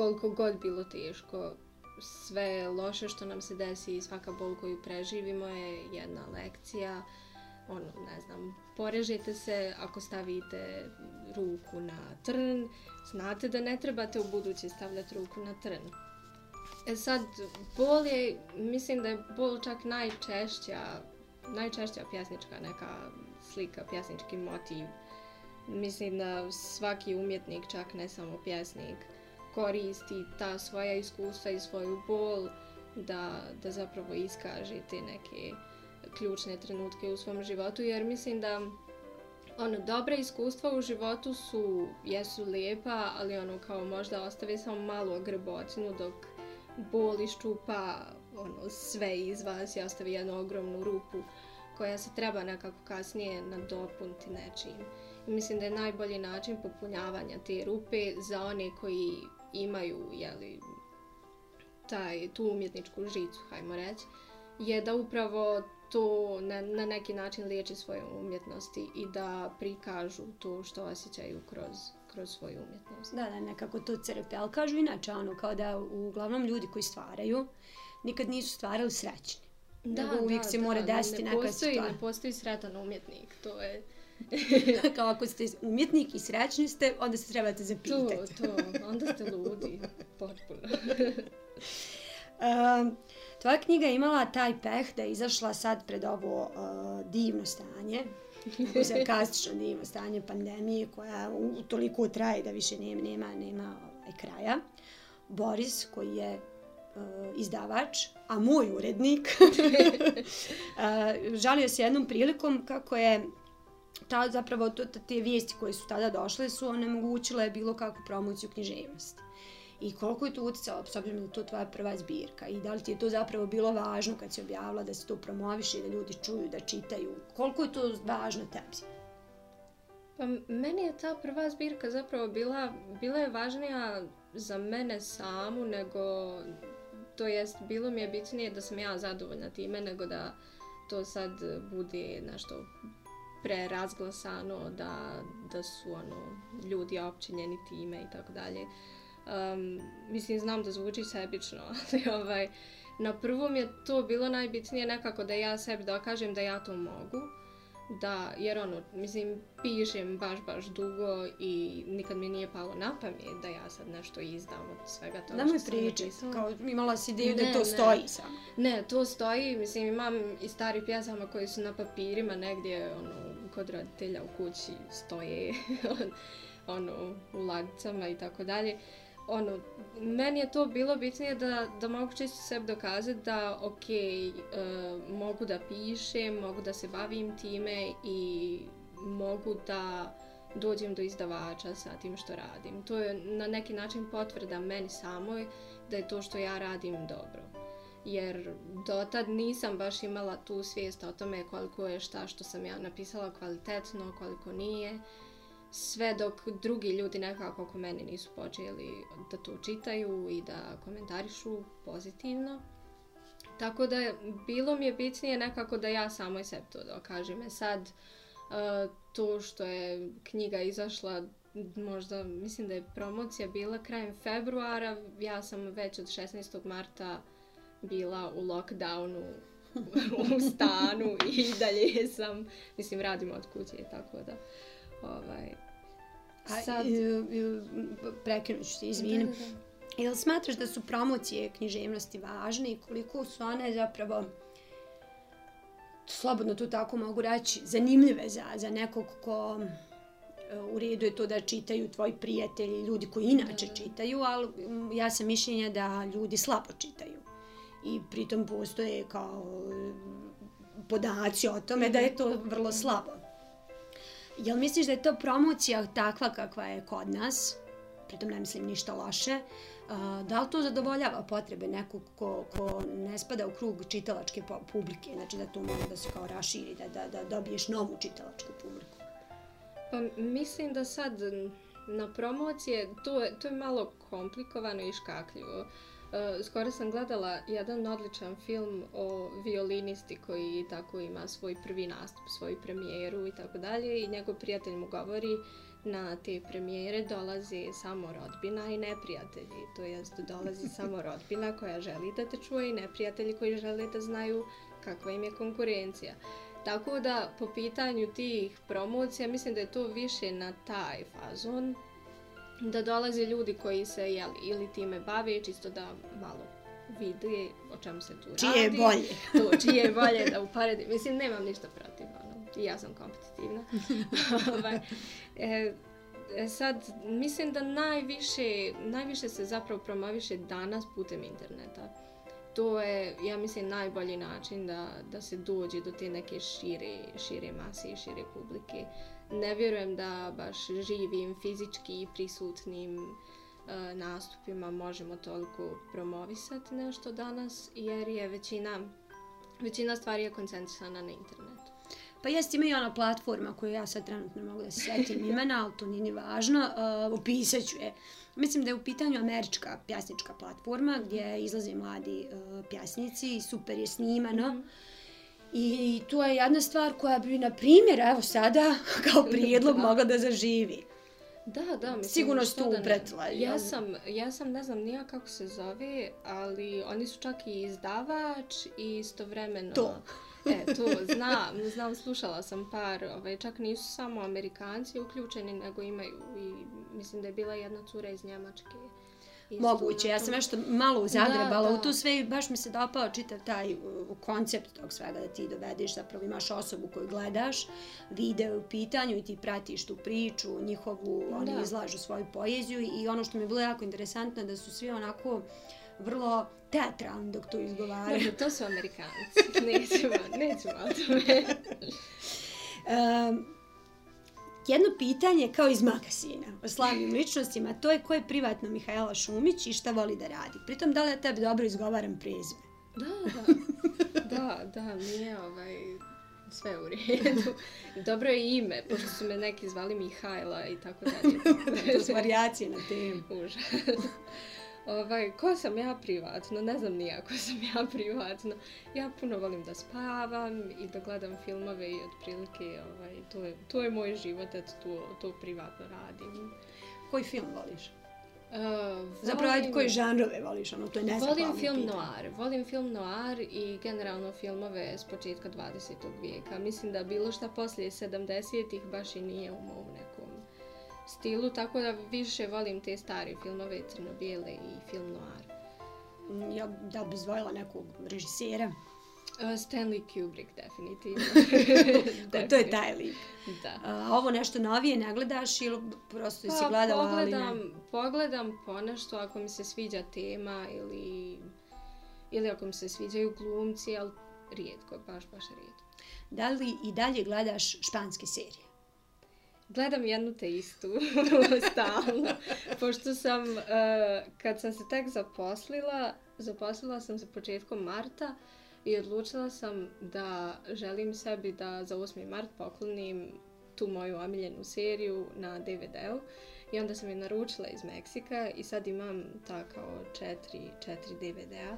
Koliko god bilo teško, sve loše što nam se desi i svaka bol koju preživimo je jedna lekcija. Ono, ne znam, porežite se ako stavite ruku na trn, znate da ne trebate u budući stavljati ruku na trn. E sad, bol je, mislim da je bol čak najčešća, najčešća pjesnička neka slika, pjesnički motiv. Mislim da svaki umjetnik, čak ne samo pjesnik, koristi ta svoja iskustva i svoju bol da, da zapravo iskaže te neke ključne trenutke u svom životu, jer mislim da ono, dobra iskustva u životu su, jesu lijepa, ali ono kao možda ostave samo malu grbocinu dok bol iščupa ono, sve iz vas i ostavi jednu ogromnu rupu koja se treba nekako kasnije nadopuniti nečim. I mislim da je najbolji način popunjavanja te rupe za one koji imaju jeli, taj, tu umjetničku žicu, hajmo reći, je da upravo to na, na neki način liječi svoje umjetnosti i da prikažu to što osjećaju kroz, kroz svoju umjetnost. Da, da, nekako to crpe. Ali kažu inače, ono, kao da uglavnom ljudi koji stvaraju nikad nisu stvarali srećni. Da, Nego uvijek da, se da, mora ne- desiti ne neka postoji, stvar. Ne postoji sretan umjetnik, to je kao ako ste umjetnik i srećni ste, onda se trebate to, zapitati. to, onda ste ludi, potpuno. Um, tvoja knjiga je imala taj peh da je izašla sad pred ovo uh, divno stanje, sarkastično divno stanje pandemije koja u, toliko traje da više nema, nema, nema ovaj, kraja. Boris koji je uh, izdavač, a moj urednik, uh, žalio se jednom prilikom kako je ta, zapravo to, te vijesti koje su tada došle su onemogućile bilo kakvu promociju književnosti. I koliko je to utjecalo, s obzirom da je to tvoja prva zbirka i da li ti je to zapravo bilo važno kad si objavila da se to promoviše i da ljudi čuju, da čitaju, koliko je to važno tebi? Pa meni je ta prva zbirka zapravo bila, bila je važnija za mene samu nego, to jest bilo mi je bitnije da sam ja zadovoljna time nego da to sad bude nešto prerazglasano, da, da su ono, ljudi općenjeni time i tako dalje. Um, mislim, znam da zvuči sebično, ali ovaj, na prvom je to bilo najbitnije nekako da ja sebi dokažem da ja to mogu. Da, jer ono, mislim, pišem baš, baš dugo i nikad mi nije palo na pamet da ja sad nešto izdam od svega toga što sam pričati, napisala. kao imala si ideju da to ne. stoji samo. Ne, to stoji, mislim imam i stari pjesama koji su na papirima negdje ono, kod roditelja u kući stoje ono, u ladicama i tako dalje ono, meni je to bilo bitnije da, da mogu često sebi dokazati da, ok, uh, mogu da pišem, mogu da se bavim time i mogu da dođem do izdavača sa tim što radim. To je na neki način potvrda meni samoj da je to što ja radim dobro. Jer dotad nisam baš imala tu svijest o tome koliko je šta što sam ja napisala kvalitetno, koliko nije. Sve dok drugi ljudi nekako oko meni nisu počeli da to čitaju i da komentarišu pozitivno. Tako da bilo mi je bitnije nekako da ja samoj sebi to dokažem. E sad, e, to što je knjiga izašla možda, mislim da je promocija bila krajem februara, ja sam već od 16. marta bila u lockdownu u stanu i dalje sam, mislim, radim od kuće tako da, ovaj, sad... Prekinut ću se, izvinim. Da, da, da. Jel smatraš da su promocije književnosti važne i koliko su one zapravo slobodno to tako mogu reći, zanimljive za, za nekog ko e, u redu je to da čitaju tvoji prijatelji, ljudi koji inače čitaju, ali ja sam mišljenja da ljudi slabo čitaju. I pritom postoje kao podaci o tome da je to vrlo slabo. Jel misliš da je to promocija takva kakva je kod nas? Pritom ne mislim ništa loše uh, da li to zadovoljava potrebe nekog ko, ko ne spada u krug čitalačke publike, znači da to može da se kao raširi, da, da, da dobiješ novu čitalačku publiku? Pa mislim da sad na promocije to je, to je malo komplikovano i škakljivo. Uh, skoro sam gledala jedan odličan film o violinisti koji tako ima svoj prvi nastup, svoju premijeru i tako dalje i njegov prijatelj mu govori na te premijere dolazi samo rodbina i neprijatelji. To jest, dolazi samo rodbina koja želi da te čuje i neprijatelji koji žele da znaju kakva im je konkurencija. Tako da, po pitanju tih promocija, mislim da je to više na taj fazon, da dolaze ljudi koji se jeli, ili time bave, čisto da malo vide o čemu se tu radi. Čije je bolje. to, čije je bolje da uporedim. Mislim, nemam ništa protiv. Ono i ja sam kompetitivna. Ovaj, e, e, sad, mislim da najviše, najviše se zapravo promoviše danas putem interneta. To je, ja mislim, najbolji način da, da se dođe do te neke šire, šire mase i šire publike. Ne vjerujem da baš živim fizički i prisutnim e, nastupima možemo toliko promovisati nešto danas, jer je većina, većina stvari je koncentrisana na internetu. Pa jest ima i ona platforma koju ja sad trenutno mogu da se setim imena, ali to nije ni važno, uh, opisat ću je. Mislim da je u pitanju američka pjasnička platforma gdje izlaze mladi uh, pjasnici i super je snimano. Mm -hmm. I, to je jedna stvar koja bi, na primjer, evo sada, kao prijedlog da. mogla da zaživi. Da, da, mislim. Sigurno su tu upretila. Ja sam, ja sam, ne znam nija kako se zove, ali oni su čak i izdavač i istovremeno... To. E, to znam, znam, slušala sam par, ovaj, čak nisu samo Amerikanci uključeni, nego imaju i mislim da je bila jedna cura iz Njemačke. Moguće, ja sam nešto malo uzagrebala u to sve i baš mi se dopao čitav taj koncept tog svega da ti dovedeš, zapravo imaš osobu koju gledaš, video u pitanju i ti pratiš tu priču, njihovu, oni da. izlažu svoju poeziju i ono što mi je bilo jako interesantno da su svi onako vrlo teatralni dok to izgovaraju. No, to su Amerikanci. nećemo, nećemo o tome. um, jedno pitanje kao iz magazina o slavnim ličnostima, to je ko je privatno Mihajla Šumić i šta voli da radi. Pritom, da li ja tebi dobro izgovaram prezime? Da, da. Da, da, nije ovaj sve u redu. Dobro je ime, pošto su me neki zvali Mihajla i tako dalje. to su variacije na temu. Užas. Ovaj, ko sam ja privatno? Ne znam nija ko sam ja privatno. Ja puno volim da spavam i da gledam filmove i otprilike ovaj, to, je, to je moj život, eto to, to privatno radim. Koji film voliš? Uh, Zapravo, ajde, koje žanrove voliš? Ono, to je volim film pitanje. noir. Volim film noir i generalno filmove s početka 20. vijeka. Mislim da bilo šta poslije 70-ih baš i nije u mom nekom stilu, tako da više volim te stare filmove, crno-bijele i film noir. Mm, ja da bi zvojila nekog režisera? Stanley Kubrick, definitivno. to je taj lik. Da. A ovo nešto novije ne gledaš ili prosto Pa, si gledala, ali pogledam, ne? pogledam ponešto ako mi se sviđa tema ili, ili ako mi se sviđaju glumci, ali rijetko, baš, baš rijetko. Da li i dalje gledaš španske serije? Gledam jednu te istu stalno, pošto sam, uh, kad sam se tek zaposlila, zaposlila sam se početkom marta i odlučila sam da želim sebi da za 8. mart poklonim tu moju omiljenu seriju na DVD-u. I onda sam je naručila iz Meksika i sad imam ta kao četiri, četiri DVD-a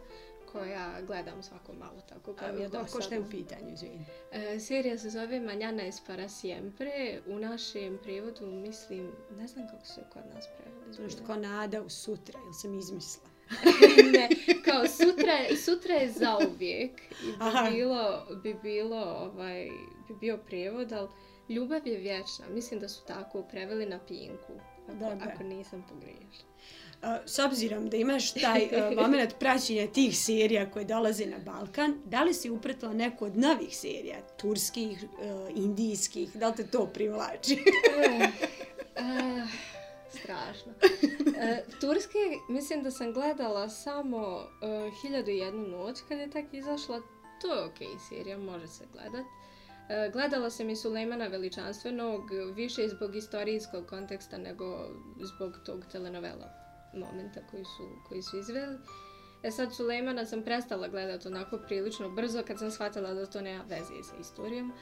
koja gledam svako malo tako kad mi je Ko što je dosadno. u pitanju, izvini. E, serija se zove Mañana es para siempre. U našem prevodu mislim, ne znam kako se kod nas prevodi. Nešto zbilja. kao nada u sutra, ili sam izmislila? ne, kao sutra, sutra je zauvijek i Aha. bi bilo, bi bilo, ovaj, bi bio prevod, ali ljubav je vječna. Mislim da su tako preveli na pinku, ako, da. ako nisam pogriješila. S obzirom da imaš taj uh, moment praćenja tih serija koje dolaze na Balkan, da li si upretila neku od novih serija, turskih, uh, indijskih, da li te to privlači? Eh, strašno. E, Turske, mislim da sam gledala samo uh, Hiljadu i jednu noć kad je tak izašla. To je okej serija, može se gledat. E, gledala sam i Sulejmana Veličanstvenog, više zbog istorijskog konteksta nego zbog tog telenovela momenta koji su, koji su izveli. E sad Sulejmana sam prestala gledati onako prilično brzo kad sam shvatila da to nema veze sa istorijom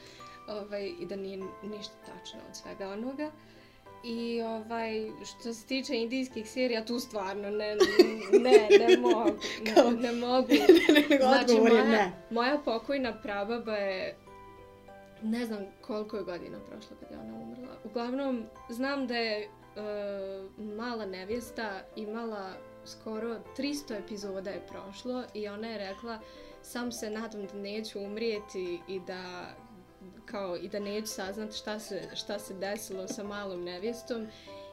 ovaj, i da nije ništa tačno od svega onoga. I ovaj, što se tiče indijskih serija, tu stvarno ne, ne, ne mogu, ne, ne mogu. Znači, moja, ne. moja pokojna prababa je, ne znam koliko je godina prošlo kad je ona umrla. Uglavnom, znam da je mala nevjesta imala skoro 300 epizoda je prošlo i ona je rekla sam se nadam da neću umrijeti i da kao i da neću saznati šta se, šta se desilo sa malom nevjestom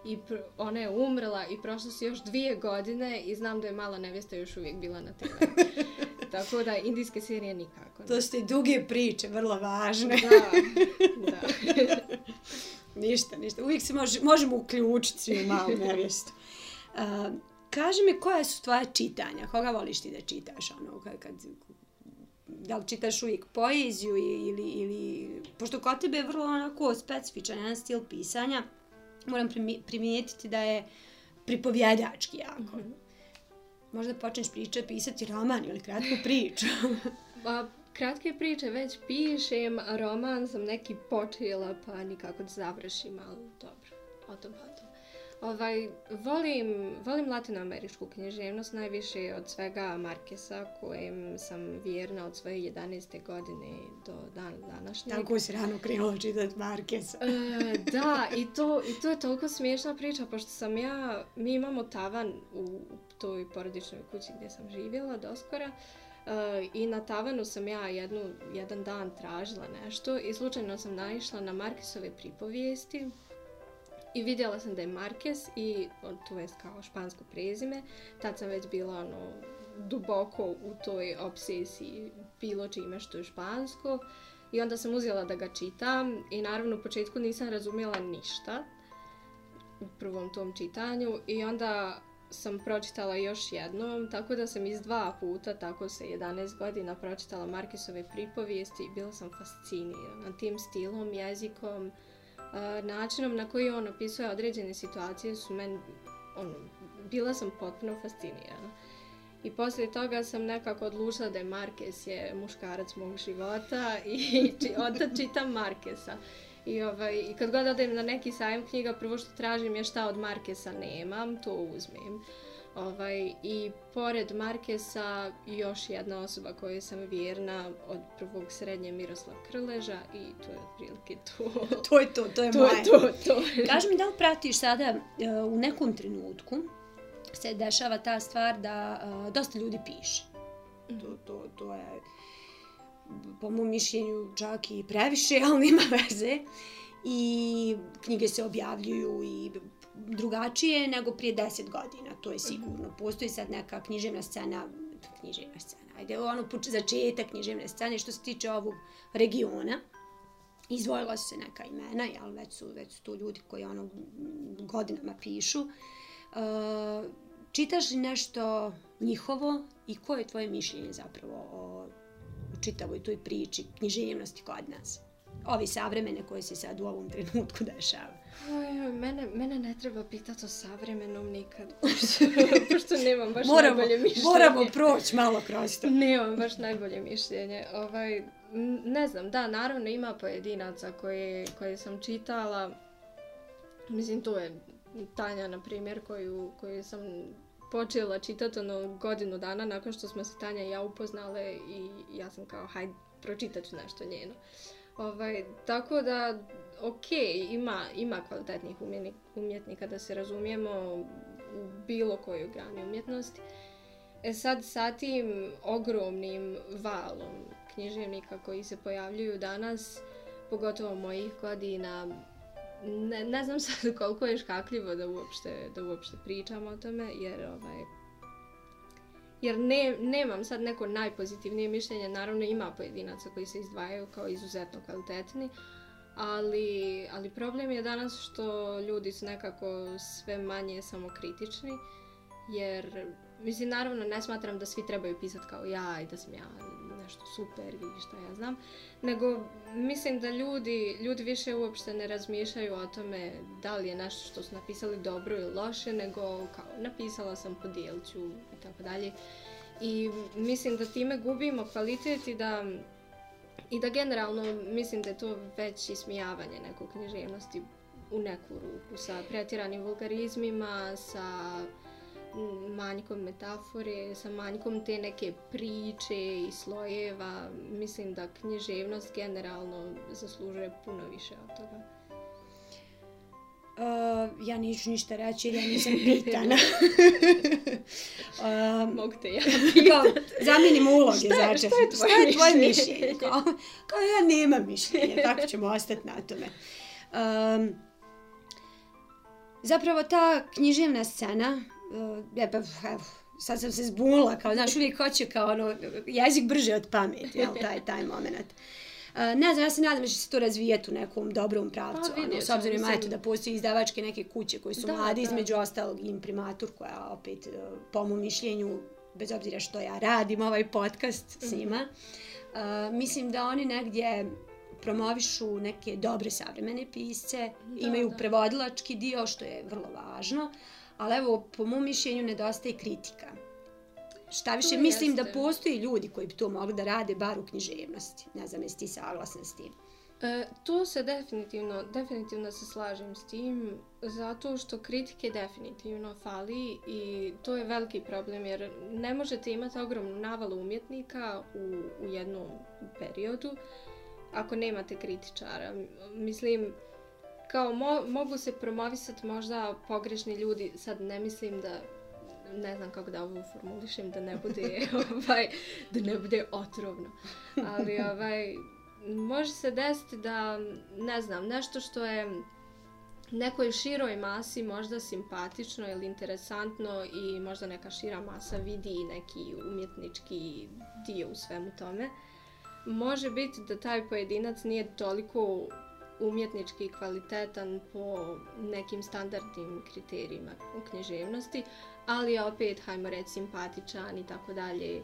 i pr- ona je umrla i prošlo su još dvije godine i znam da je mala nevjesta još uvijek bila na TV. Tako da indijske serije nikako. ne. To su te duge priče, vrlo važne. Da, da. ništa, ništa. Uvijek se može, možemo uključiti svi u malu nevjestu. Uh, kaži mi koje su tvoje čitanja? Koga voliš ti da čitaš? Ono, kad, kad, da li čitaš uvijek poeziju ili, ili... Pošto kod tebe je vrlo onako specifičan jedan stil pisanja, moram primi- primijetiti da je pripovjedački jako. Mm -hmm. Možda počneš pričati, pisati roman ili kratku priču. Pa, kratke priče već pišem, roman sam neki počela pa nikako da završim, ali dobro, o tom potom. Ovaj, volim, volim latinoameričku književnost najviše od svega Markesa, kojem sam vjerna od svoje 11. godine do dan današnjeg. Tako si rano krenula čitati Markesa. E, da, i to, i to je toliko smiješna priča, pošto sam ja, mi imamo tavan u, u toj porodičnoj kući gdje sam živjela doskora, e, Eh, i na tavanu sam ja jednu, jedan dan tražila nešto i slučajno sam naišla na Markesove pripovijesti i vidjela sam da je Marquez i to je kao špansko prezime, tad sam već bila ono duboko u toj obsesiji bilo čime što je špansko i onda sam uzela da ga čitam i naravno u početku nisam razumjela ništa u prvom tom čitanju i onda sam pročitala još jednom, tako da sam iz dva puta, tako se 11 godina pročitala Markesove pripovijesti i bila sam fascinirana tim stilom, jezikom, načinom na koji on opisuje određene situacije su meni, ono, bila sam potpuno fascinirana. I poslije toga sam nekako odlučila da je Marquez je muškarac mog života i či, onda čitam Markesa. I, ovaj, I kad god odem na neki sajam knjiga, prvo što tražim je šta od Markesa nemam, to uzmem. Ovaj, I pored Markesa još jedna osoba kojoj sam vjerna od prvog srednje Miroslav Krleža i to je otprilike to. to je to, to je to moje. je to, to. Kaži mi da li pratiš sada uh, u nekom trenutku se dešava ta stvar da uh, dosta ljudi piše. To, to, to je po mom mišljenju čak i previše, ali nema veze. I knjige se objavljuju i drugačije nego prije deset godina, to je sigurno. Postoji sad neka književna scena književna scena. Ajde, ono začetak književne scene što se tiče ovog regiona. Izvojila su se neka imena, jel, već su, već su tu ljudi koji ono godinama pišu. Uh, čitaš li nešto njihovo i koje je tvoje mišljenje zapravo o, čitavoj toj priči književnosti kod nas? Ovi savremene koje se sad u ovom trenutku dešava. Oj, mene, mene ne treba pitati o savremenom nikad, pošto, pošto nemam baš moramo, najbolje mišljenje. moramo proći malo kroz to. Nemam baš najbolje mišljenje. Ovaj, ne znam, da, naravno ima pojedinaca koje, koje sam čitala. Mislim, to je Tanja, na primjer, koju, koju sam počela čitati ono godinu dana nakon što smo se Tanja i ja upoznale i ja sam kao, hajde, pročitat ću nešto njeno. Ovaj, tako da, ok, ima, ima kvalitetnih umjetnika da se razumijemo u bilo kojoj grani umjetnosti. E sad sa tim ogromnim valom književnika koji se pojavljuju danas, pogotovo mojih godina, ne, ne znam sad koliko je škakljivo da uopšte, da uopšte pričam o tome, jer ovaj, jer ne, nemam sad neko najpozitivnije mišljenje, naravno ima pojedinaca koji se izdvajaju kao izuzetno kvalitetni, ali, ali problem je danas što ljudi su nekako sve manje samokritični, jer, mislim, naravno ne smatram da svi trebaju pisati kao ja i da sam ja nešto super i šta ja znam, nego mislim da ljudi, ljudi više uopšte ne razmišljaju o tome da li je nešto što su napisali dobro ili loše, nego kao napisala sam, podijelit ću i tako dalje. I mislim da time gubimo kvalitet i da i da generalno mislim da je to već ismijavanje nekog književnosti u neku ruku sa pretjeranim vulgarizmima, sa uh, manjkom metafore, sa manjkom te neke priče i slojeva. Mislim da književnost generalno zaslužuje puno više od toga. Uh, ja neću ništa reći jer ja nisam pitana. um, Mogu te ja kao, zamijenim uloge, Šta znači. šta je tvoje šta je tvoje mišljenje? mišljenje? Kao, kao ja nemam mišljenje, tako ćemo ostati na tome. Um, zapravo ta književna scena, uh, je, pa, sad sam se zbunila, kao, znaš, uvijek hoće kao ono, jezik brže od pameti, jel, taj, taj moment. Uh, ne znam, ja se nadam da će se to razvijeti u nekom dobrom pravcu, Pa, ono, s obzirom mislim. eto, da postoji izdavačke neke kuće koji su Da, mladi, da. između ostalog imprimatur koja opet, uh, po mom mišljenju, bez obzira što ja radim ovaj podcast s njima, uh, mislim da oni negdje promovišu neke dobre savremene pisce, Da, imaju da. prevodilački dio, što je vrlo važno, ali evo, po mom mišljenju, nedostaje kritika. Šta više, To mislim da jeste. postoji ljudi koji bi to mogli da rade, bar u književnosti. Ne znam, jesi ti saglasna s tim? E, to se definitivno, definitivno se slažem s tim, zato što kritike definitivno fali i to je veliki problem jer ne možete imati ogromnu navalu umjetnika u, u jednom periodu ako nemate kritičara. Mislim, kao mo, mogu se promovisati možda pogrešni ljudi, sad ne mislim da ne znam kako da ovo formulišem da ne bude ovaj da ne bude otrovno. Ali ovaj može se desiti da ne znam, nešto što je nekoj široj masi možda simpatično ili interesantno i možda neka šira masa vidi neki umjetnički dio u svemu tome. Može biti da taj pojedinac nije toliko umjetnički kvalitetan po nekim standardnim kriterijima u književnosti, ali je opet, hajmo reći, simpatičan i tako dalje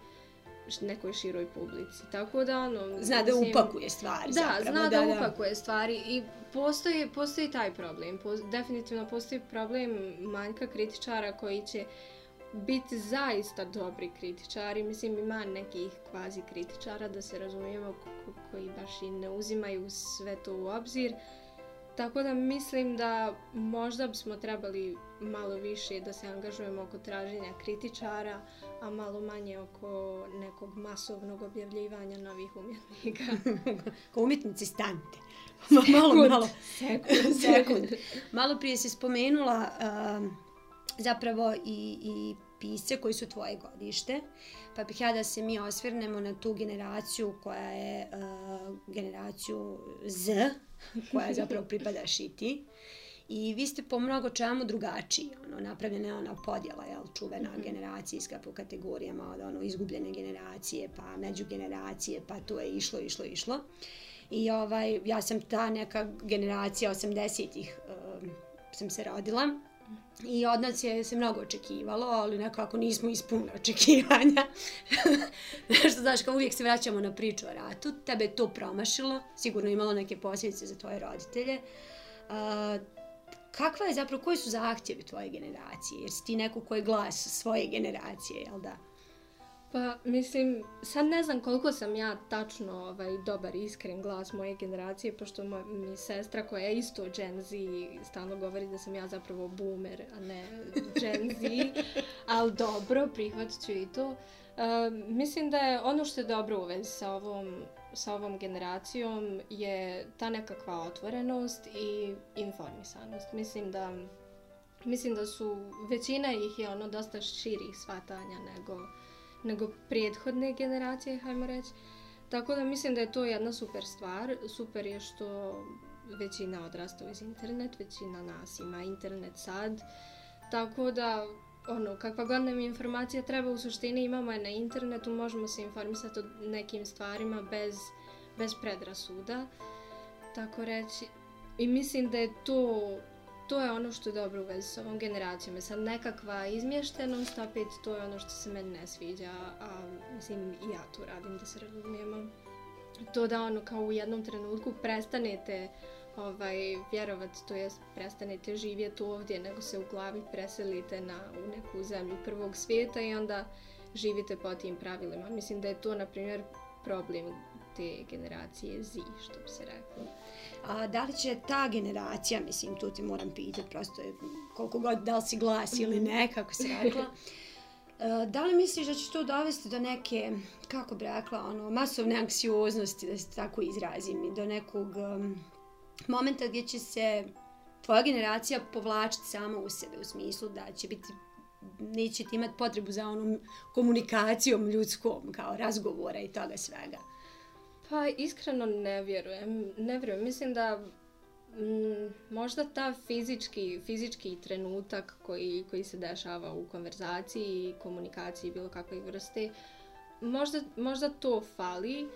nekoj široj publici. Tako da, ono... Zna da mislim- upakuje stvari da, zapravo. zna da, upakuje stvari i postoji, postoji taj problem. Po, definitivno postoji problem manjka kritičara koji će biti zaista dobri kritičari. Mislim, ima nekih kvazi kritičara, da se razumijemo, ko, ko- koji baš i ne uzimaju sve to u obzir. Tako da mislim da možda bismo trebali malo više da se angažujemo oko traženja kritičara, a malo manje oko nekog masovnog objavljivanja novih umjetnika. Kao umjetnici stante. malo, malo. Sekund. Sekund. Malo prije si spomenula um, zapravo i, i pisce koji su tvoje godište, pa bih ja da se mi osvrnemo na tu generaciju koja je uh, generaciju Z, koja zapravo pripadaš i ti. I vi ste po mnogo čemu drugačiji, ono, napravljena je ona podjela, jel, čuvena mm -hmm. generacijska po kategorijama, od ono, izgubljene generacije, pa međugeneracije, pa to je išlo, išlo, išlo. I ovaj, ja sam ta neka generacija 80-ih uh, sam se rodila. I od nas je se mnogo očekivalo, ali nekako nismo ispunili očekivanja. Nešto, znaš, kao uvijek se vraćamo na priču o ratu, tebe je to promašilo, sigurno imalo neke posljedice za tvoje roditelje. Uh, kakva je zapravo, koji su zahtjevi tvoje generacije? Jer si ti neko koji je glas svoje generacije, jel da? Pa, mislim, sad ne znam koliko sam ja tačno ovaj, dobar, iskren glas moje generacije, pošto moj, mi sestra koja je isto Gen Z stalno govori da sam ja zapravo boomer, a ne Gen Z, ali dobro, prihvatit ću i to. Uh, mislim da je ono što je dobro u vezi sa ovom, sa ovom generacijom je ta nekakva otvorenost i informisanost. Mislim da Mislim da su većina ih je ono dosta širih svatanja nego nego prethodne generacije, hajmo reći. Tako da mislim da je to jedna super stvar. Super je što većina odrasta iz internet, većina nas ima internet sad. Tako da, ono, kakva god nam informacija treba u suštini imamo je na internetu, možemo se informisati o nekim stvarima bez, bez predrasuda. Tako reći. I mislim da je to to je ono što je dobro u vezi s ovom generacijom. Sad nekakva izmještenost, opet to je ono što se meni ne sviđa, a mislim i ja to radim da se razumijemo. To da ono kao u jednom trenutku prestanete ovaj, vjerovati, to jest prestanete živjeti ovdje, nego se u glavi preselite na, u neku zemlju prvog svijeta i onda živite po tim pravilima. Mislim da je to, na primjer, problem te generacije Z, što bi se reklo. A da li će ta generacija, mislim, tu ti moram pitati, prosto je koliko god da li si glas ili ne, kako se rekla, e, da li misliš da će to dovesti do neke, kako bi rekla, ono, masovne anksioznosti, da se tako izrazim, i do nekog um, momenta gdje će se tvoja generacija povlačiti sama u sebe, u smislu da će biti neće ti imati potrebu za onom komunikacijom ljudskom, kao razgovora i toga svega. Pa iskreno ne vjerujem. Ne vjerujem. Mislim da m, možda ta fizički, fizički trenutak koji, koji se dešava u konverzaciji i komunikaciji bilo kakve vrste, možda, možda to fali,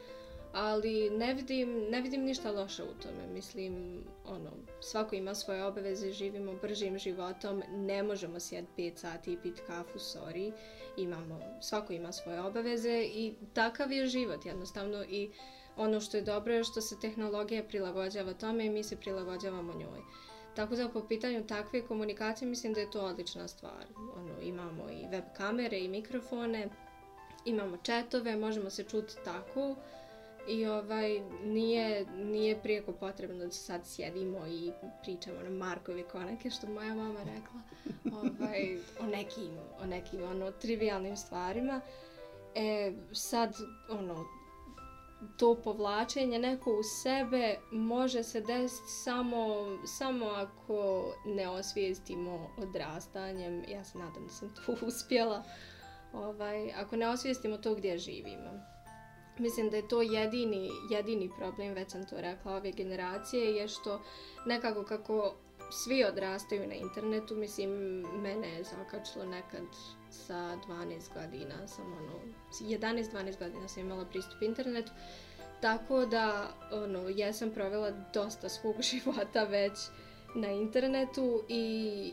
ali ne vidim, ne vidim ništa loše u tome. Mislim, ono, svako ima svoje obaveze, živimo bržim životom, ne možemo sjed 5 sati i piti kafu, sorry. Imamo, svako ima svoje obaveze i takav je život jednostavno i ono što je dobro je što se tehnologija prilagođava tome i mi se prilagođavamo njoj. Tako da po pitanju takve komunikacije mislim da je to odlična stvar. Ono, imamo i web kamere i mikrofone, imamo četove, možemo se čuti tako i ovaj nije nije prijeko potrebno da sad sjedimo i pričamo na Markovi konake što moja mama rekla ovaj o nekim o nekim ono trivialnim stvarima e sad ono to povlačenje neko u sebe može se desiti samo, samo ako ne osvijestimo odrastanjem. Ja se nadam da sam to uspjela. Ovaj, ako ne osvijestimo to gdje živimo. Mislim da je to jedini, jedini problem, već sam to rekla, ove generacije, je što nekako kako svi odrastaju na internetu, mislim, mene je zakačilo nekad sa 12 godina, sam ono, 11-12 godina sam imala pristup internetu, tako da, ono, ja sam provela dosta svog života već na internetu i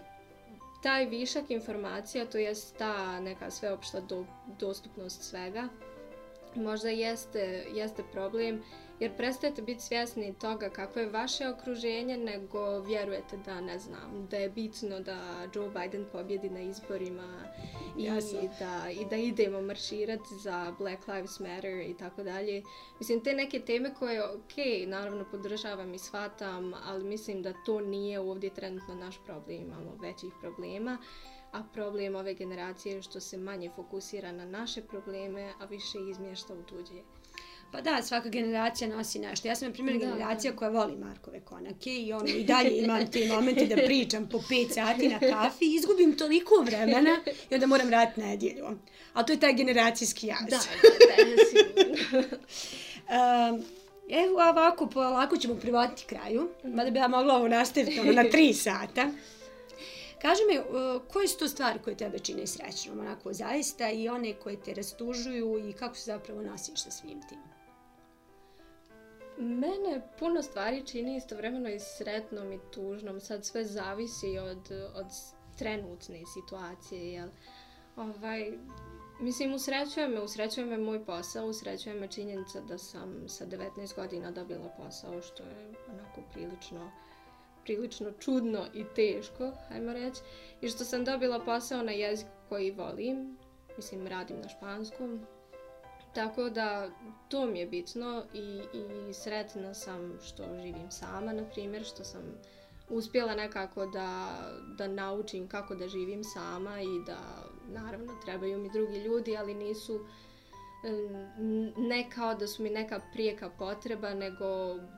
taj višak informacija, to je ta neka sveopšta do, dostupnost svega, možda jeste, jeste problem, jer prestajete biti svjesni toga kako je vaše okruženje, nego vjerujete da, ne znam, da je bitno da Joe Biden pobjedi na izborima i, da, i da idemo marširati za Black Lives Matter i tako dalje. Mislim, te neke teme koje, ok, naravno podržavam i shvatam, ali mislim da to nije ovdje trenutno naš problem, imamo većih problema. A problem ove generacije je što se manje fokusira na naše probleme, a više izmješta u tuđe. Pa da, svaka generacija nosi nešto. Ja sam, na primjer, generacija da. koja voli Markove konake i ono, i dalje imam te momente da pričam po 5 sati na kafi i izgubim toliko vremena i onda moram raditi nedjelju. Ali to je taj generacijski jaz. Da, da, da, sigurno. um, Evo ovako, polako ćemo privati kraju, mada bi ja mogla ovo nastaviti ono, na tri sata. Kaži mi, uh, koje su to stvari koje tebe čine srećnom, onako zaista, i one koje te rastužuju i kako se zapravo nosiš sa svim tim? Mene puno stvari čini istovremeno i sretnom i tužnom. Sad sve zavisi od, od trenutne situacije, jel? Ovaj, mislim, usrećuje me, usrećuje me moj posao, usrećuje me činjenica da sam sa 19 godina dobila posao, što je onako prilično prilično čudno i teško, hajmo reći, i što sam dobila posao na jeziku koji volim, mislim, radim na španskom, tako da to mi je bitno i, i sretna sam što živim sama, na primjer, što sam uspjela nekako da, da naučim kako da živim sama i da, naravno, trebaju mi drugi ljudi, ali nisu ne kao da su mi neka prijeka potreba, nego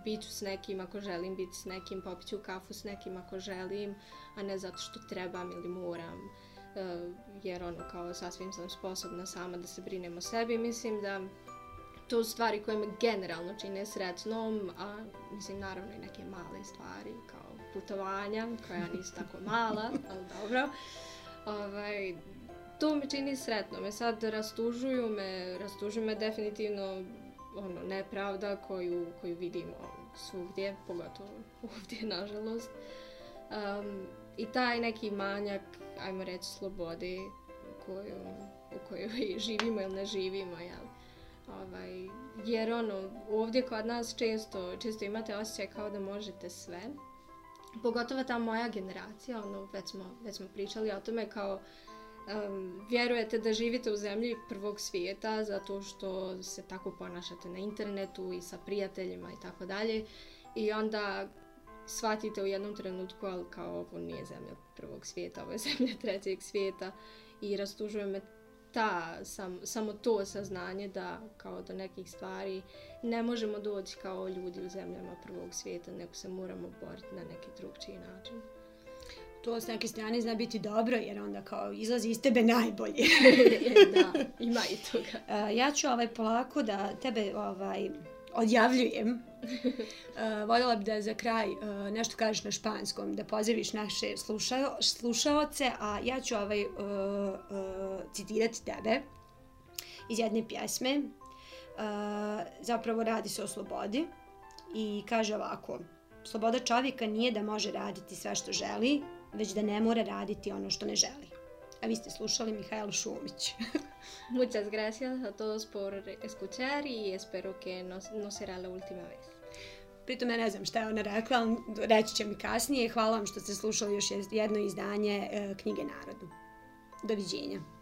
bit ću s nekim ako želim biti s nekim, popit ću kafu s nekim ako želim, a ne zato što trebam ili moram, jer ono kao sasvim sam sposobna sama da se brinem o sebi. Mislim da to su stvari koje me generalno čine sretnom, a mislim naravno i neke male stvari kao putovanja, koja nisu tako mala, ali dobro. Ovaj, to me čini sretno. Me sad rastužuju me, rastužuju me definitivno ono, nepravda koju, koju vidimo svugdje, pogotovo ovdje, nažalost. Um, I taj neki manjak, ajmo reći, slobode koju, u kojoj živimo ili ne živimo, jel? Ovaj, jer ono, ovdje kod nas često, često imate osjećaj kao da možete sve. Pogotovo ta moja generacija, ono, već smo, već smo pričali o tome kao um, vjerujete da živite u zemlji prvog svijeta zato što se tako ponašate na internetu i sa prijateljima i tako dalje i onda shvatite u jednom trenutku ali kao ovo nije zemlja prvog svijeta, ovo je zemlja trećeg svijeta i rastužuje me ta, sam, samo to saznanje da kao do nekih stvari ne možemo doći kao ljudi u zemljama prvog svijeta, nego se moramo boriti na neki drugčiji način to s neke strane zna biti dobro, jer onda kao izlazi iz tebe najbolje. da, ima i toga. Uh, ja ću ovaj polako da tebe ovaj odjavljujem. Uh, voljela bi da za kraj uh, nešto kažeš na španskom, da pozdraviš naše slušao, slušaoce, a ja ću ovaj uh, uh, citirati tebe iz jedne pjesme. Uh, zapravo radi se o slobodi i kaže ovako Sloboda čovjeka nije da može raditi sve što želi, već da ne mora raditi ono što ne želi. A vi ste slušali Mihajlo Šumić. Muchas gracias a todos por escuchar y espero que no, no será la última vez. Pritom ja ne znam šta je ona rekla, ali reći će mi kasnije. Hvala vam što ste slušali još jedno izdanje e, knjige Narodu. Doviđenja.